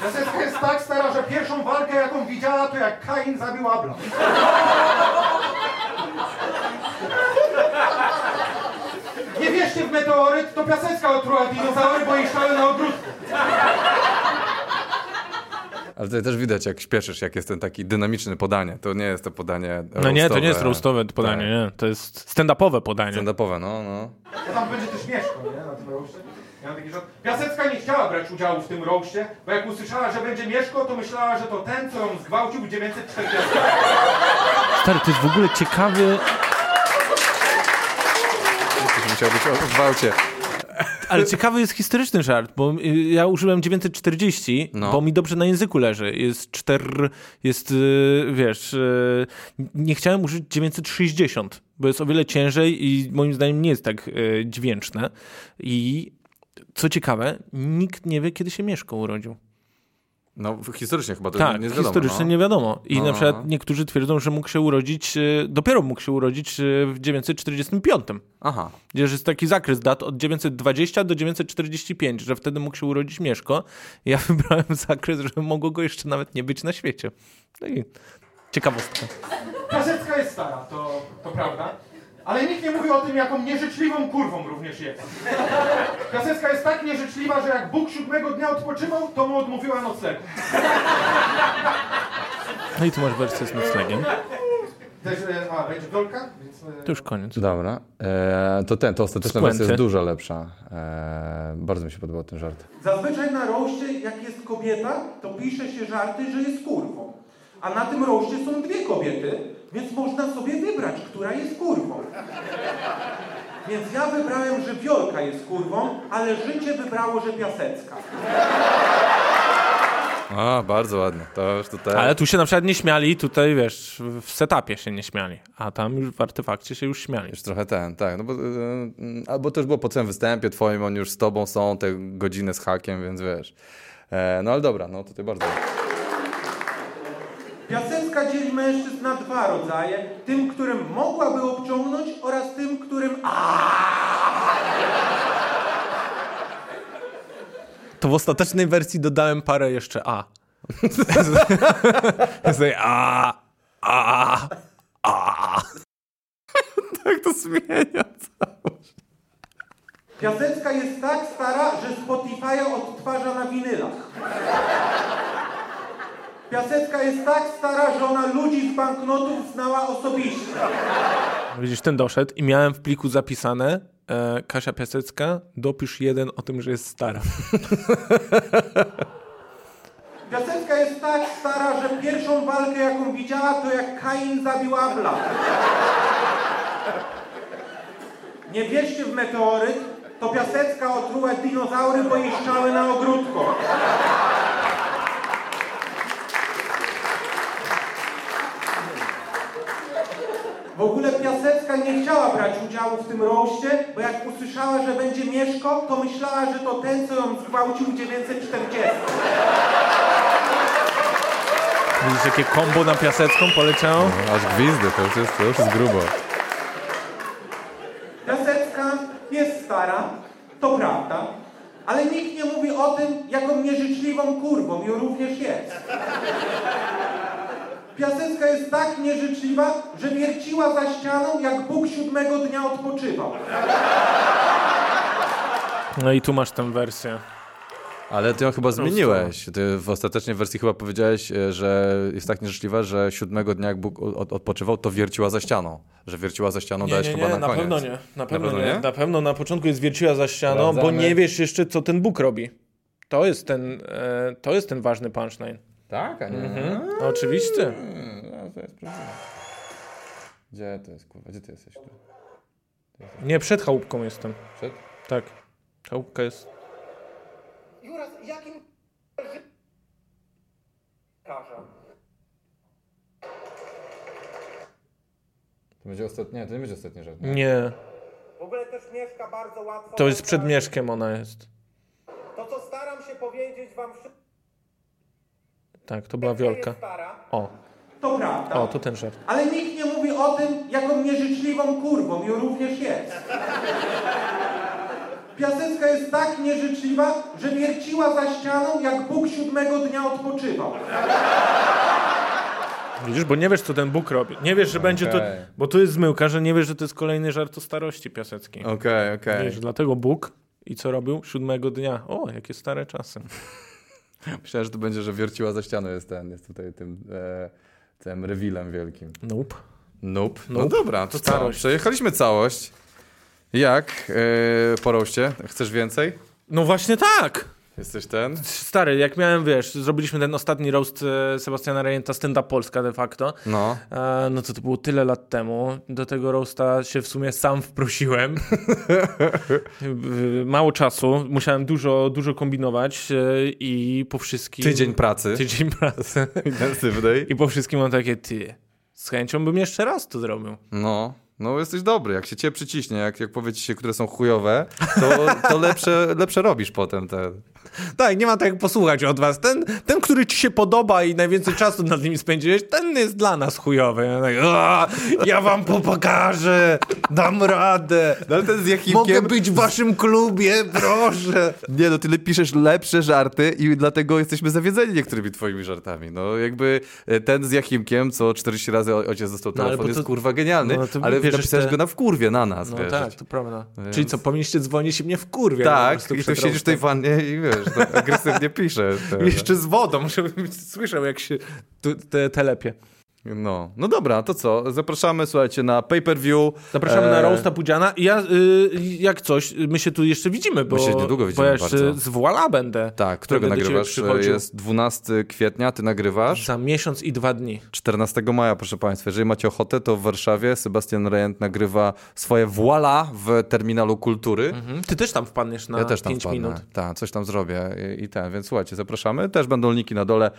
Speaker 3: Piasecka jest tak stara, że pierwszą walkę, jaką widziała, to jak Kain zabił Abla. Nie wierzcie w meteoryt, to Piasecka otruła dinozaury, bo jej szkały na ogródku.
Speaker 1: Ale tutaj też widać, jak śpieszysz, jak jest ten taki dynamiczny podanie. To nie jest to podanie roastowe.
Speaker 2: No nie, to nie jest roastowe podanie, tak. nie. To jest stand-upowe podanie.
Speaker 1: Stand-upowe, no, no.
Speaker 3: Ja tam będzie też Mieszko, nie? Na tym roście. Ja taki żart. Piasecka nie chciała brać udziału w tym roście, bo jak usłyszała, że będzie Mieszko, to myślała, że to ten, co ją zgwałcił w 940.
Speaker 2: Stary, to jest w ogóle ciekawy...
Speaker 1: Musiał być o gwałcie.
Speaker 2: Ale ciekawy jest historyczny żart, bo y, ja użyłem 940, no. bo mi dobrze na języku leży. Jest 4, jest, y, wiesz, y, nie chciałem użyć 960, bo jest o wiele ciężej i moim zdaniem nie jest tak dźwięczne. I co ciekawe, nikt nie wie, kiedy się Mieszko urodził.
Speaker 1: No, historycznie chyba to
Speaker 2: tak,
Speaker 1: nie
Speaker 2: wiadomo. historycznie no. nie wiadomo. I no. na przykład niektórzy twierdzą, że mógł się urodzić, e, dopiero mógł się urodzić e, w 945.
Speaker 1: Aha.
Speaker 2: Gdzie jest taki zakres dat od 920 do 945, że wtedy mógł się urodzić Mieszko. Ja wybrałem zakres, że mogło go jeszcze nawet nie być na świecie. No i ciekawostka.
Speaker 3: Gazecka jest stara, to, to prawda. Ale nikt nie mówi o tym, jaką nieżyczliwą kurwą również jest. Piasecka jest tak nieżyczliwa, że jak Bóg siódmego dnia odpoczywał, to mu odmówiła noclegu.
Speaker 2: No i tu masz wersję z noclegiem.
Speaker 3: Też, e, a, będzie dolka? Więc,
Speaker 2: e, to już koniec.
Speaker 1: Dobra. E, to ten, to ostateczna wersja jest dużo lepsza. E, bardzo mi się podobał ten żart.
Speaker 3: Zazwyczaj na roście, jak jest kobieta, to pisze się żarty, że jest kurwą. A na tym roście są dwie kobiety, więc można sobie wybrać, która jest kurwą. Więc ja wybrałem, że Wiolka jest kurwą, ale życie wybrało, że Piasecka.
Speaker 1: A, bardzo ładnie. To już tutaj...
Speaker 2: Ale tu się na przykład nie śmiali, tutaj wiesz, w setupie się nie śmiali, a tam już w artefakcie się już śmiali.
Speaker 1: Już trochę ten, tak, no bo, yy, albo też było po całym występie twoim, oni już z tobą są, te godziny z hakiem, więc wiesz. E, no ale dobra, no tutaj bardzo.
Speaker 3: Piasecka dzieli mężczyzn na dwa rodzaje. Tym, którym mogłaby obciągnąć oraz tym, którym...
Speaker 2: To w ostatecznej wersji dodałem parę jeszcze A. a, a, a.
Speaker 1: Tak to zmienia całość.
Speaker 3: Piasecka jest tak stara, że Spotify odtwarza na winylach. Piasecka jest tak stara, że ona ludzi z banknotów znała osobiście.
Speaker 2: Widzisz, ten doszedł i miałem w pliku zapisane e, Kasia Piasecka, dopisz jeden o tym, że jest stara.
Speaker 3: Piasecka jest tak stara, że pierwszą walkę, jaką widziała, to jak Kain zabił Abla. Nie wierzcie w meteoryt, to Piasecka otruła dinozaury, bo jej szczały na ogródku. W ogóle Piasecka nie chciała brać udziału w tym roście, bo jak usłyszała, że będzie Mieszko, to myślała, że to ten, co ją zgwałcił w 940.
Speaker 2: Widzisz, jakie kombo na Piasecką poleciało?
Speaker 1: No, aż gwizdy, to już jest, to już jest grubo.
Speaker 3: Piasecka jest stara, to prawda, ale nikt nie mówi o tym, jaką nieżyczliwą kurwą ją również jest. Piasecka jest tak nieżyczliwa, że wierciła za ścianą, jak Bóg siódmego dnia odpoczywał.
Speaker 2: No i tu masz tę wersję.
Speaker 1: Ale ty ją chyba zmieniłeś. Ty w ostatecznej wersji chyba powiedziałeś, e, że jest tak nieżyczliwa, że siódmego dnia, jak Bóg odpoczywał, to wierciła za ścianą. Że wierciła za ścianą
Speaker 2: nie,
Speaker 1: dałeś
Speaker 2: nie,
Speaker 1: chyba
Speaker 2: nie,
Speaker 1: na,
Speaker 2: na
Speaker 1: koniec.
Speaker 2: Pewno nie. Na pewno, na pewno nie. nie. Na pewno na początku jest wierciła za ścianą, Sprawdzamy. bo nie wiesz jeszcze, co ten Bóg robi. To jest ten, e, to jest ten ważny punchline.
Speaker 1: Tak, a nie? Mhm.
Speaker 2: Oczywiście.
Speaker 1: No, to jest Gdzie to jest, kurwa? Gdzie ty jesteś?
Speaker 2: Nie, przed chałupką jestem.
Speaker 1: Przed?
Speaker 2: Tak. Chałupka jest...
Speaker 3: Jura, jakim... Karza.
Speaker 1: To będzie ostatni, nie, to nie będzie ostatni żart.
Speaker 2: Nie. nie.
Speaker 3: W ogóle też Mieszka bardzo łatwo...
Speaker 2: To jest przed Mieszkiem ona jest.
Speaker 3: To, co staram się powiedzieć wam...
Speaker 2: Tak, to była Wiolka. O.
Speaker 3: To prawda.
Speaker 2: O, to ten żart.
Speaker 3: Ale nikt nie mówi o tym, jaką nieżyczliwą kurwą i również jest. Piasecka jest tak nieżyczliwa, że wierciła za ścianą, jak Bóg siódmego dnia odpoczywał.
Speaker 2: Widzisz, bo nie wiesz, co ten Bóg robi. Nie wiesz, że będzie to... Bo tu jest zmyłka, że nie wiesz, że to jest kolejny żart o starości piaseckiej.
Speaker 1: Okej, okay, okej. Okay.
Speaker 2: Wiesz, dlatego Bóg i co robił? Siódmego dnia. O, jakie stare czasy.
Speaker 1: Myślałem, że to będzie, że wierciła za ścianą jest ten, jest tutaj tym, e, tym rewilem wielkim.
Speaker 2: Nope.
Speaker 1: Nope. No nope. dobra, to co? Przejechaliśmy całość. Jak e, po roście? Chcesz więcej?
Speaker 2: No właśnie tak!
Speaker 1: Jesteś ten?
Speaker 2: Stary, jak miałem, wiesz, zrobiliśmy ten ostatni roast e, Sebastiana Rejenta, stand-up Polska de facto.
Speaker 1: No.
Speaker 2: E, no to to było tyle lat temu. Do tego roasta się w sumie sam wprosiłem. Mało czasu, musiałem dużo, dużo kombinować e, i po wszystkim...
Speaker 1: Tydzień pracy.
Speaker 2: Tydzień pracy.
Speaker 1: Intensywnej.
Speaker 2: I po wszystkim mam takie, ty, z chęcią bym jeszcze raz to zrobił.
Speaker 1: No. No jesteś dobry, jak się cię przyciśnie, jak, jak powie ci się, które są chujowe, to, to lepsze, lepsze robisz potem te.
Speaker 2: Tak, nie ma tak jak posłuchać od was. Ten, ten, który ci się podoba i najwięcej czasu nad nim spędziłeś, ten jest dla nas chujowy. Ja, tak, ja wam pokażę, dam radę.
Speaker 1: No, ale ten z.
Speaker 2: Mogę być w waszym klubie, proszę.
Speaker 1: Nie no, ty piszesz lepsze żarty i dlatego jesteśmy zawiedzeni niektórymi twoimi żartami. No jakby e, ten z Jakimkiem, co 40 razy ojciec dostał telefon, no, jest kurwa genialny, no, ale napisałeś te... go na wkurwie, na nas,
Speaker 2: No
Speaker 1: wiesz.
Speaker 2: tak, to prawda. Więc... Czyli co, powinniście dzwonić i mnie wkurwie.
Speaker 1: Tak, i tu siedzisz w tej wannie i wiesz, agresywnie piszesz.
Speaker 2: Jeszcze z wodą, żebym słyszał jak się te, telepie.
Speaker 1: No, no dobra, to co? Zapraszamy, słuchajcie, na pay-per-view.
Speaker 2: Zapraszamy e... na Roasta Pudziana i ja, y, jak coś, my się tu jeszcze widzimy, bo,
Speaker 1: my się niedługo widzimy bo ja
Speaker 2: jeszcze z Voila będę.
Speaker 1: Tak, którego nagrywasz? Jest 12 kwietnia, ty nagrywasz?
Speaker 2: Za miesiąc i dwa dni.
Speaker 1: 14 maja, proszę państwa. Jeżeli macie ochotę, to w Warszawie Sebastian Rejent nagrywa swoje Voila w Terminalu Kultury. Mhm.
Speaker 2: Ty też tam wpadniesz na
Speaker 1: ja też tam
Speaker 2: 5
Speaker 1: wpadnę.
Speaker 2: minut.
Speaker 1: Tak, coś tam zrobię i, i ten, więc słuchajcie, zapraszamy. Też będą linki na dole,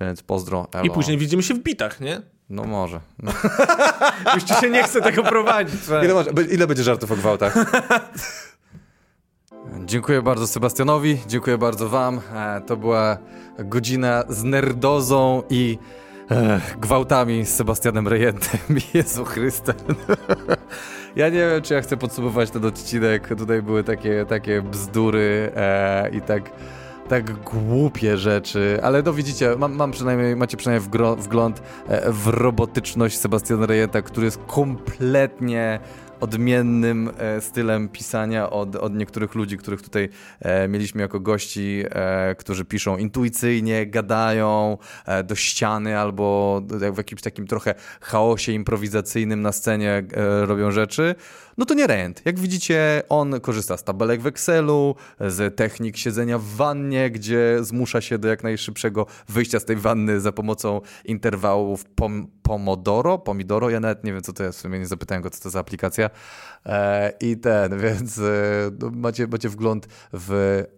Speaker 1: więc pozdro. Elo.
Speaker 2: I później widzimy się w bitach, nie?
Speaker 1: No może. No.
Speaker 2: Już ci się nie chce tego prowadzić.
Speaker 1: Ile, może, ile będzie żartów o gwałtach? Dziękuję bardzo Sebastianowi, dziękuję bardzo wam. E, to była godzina z nerdozą i e, gwałtami z Sebastianem Rejentem. Jezu Chryste. ja nie wiem, czy ja chcę podsumować ten odcinek. Tutaj były takie, takie bzdury e, i tak tak głupie rzeczy, ale no widzicie, mam, mam przynajmniej, macie przynajmniej wgląd e, w robotyczność Sebastiana Rejenta, który jest kompletnie odmiennym e, stylem pisania od, od niektórych ludzi, których tutaj e, mieliśmy jako gości, e, którzy piszą intuicyjnie, gadają e, do ściany albo w jakimś takim trochę chaosie improwizacyjnym na scenie robią rzeczy no to nie rent. Jak widzicie, on korzysta z tabelek w Excelu, z technik siedzenia w wannie, gdzie zmusza się do jak najszybszego wyjścia z tej wanny za pomocą interwałów pom Pomodoro, Pomidoro, ja nawet nie wiem co to jest, w sumie nie zapytałem go co to za aplikacja e, i ten, więc e, no, macie, macie wgląd w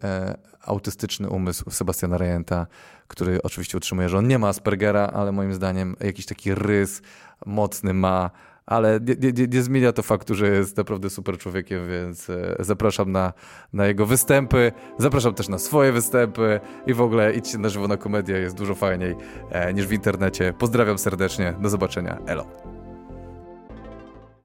Speaker 1: e, autystyczny umysł Sebastiana Rejenta, który oczywiście utrzymuje, że on nie ma Aspergera, ale moim zdaniem jakiś taki rys mocny ma ale nie, nie, nie, zmienia to faktu, że jest naprawdę super człowiekiem, więc e, zapraszam na, na jego występy, zapraszam też na swoje występy i w ogóle idźcie na żywo na komedię, jest dużo fajniej e, niż w internecie. Pozdrawiam serdecznie, do zobaczenia, elo.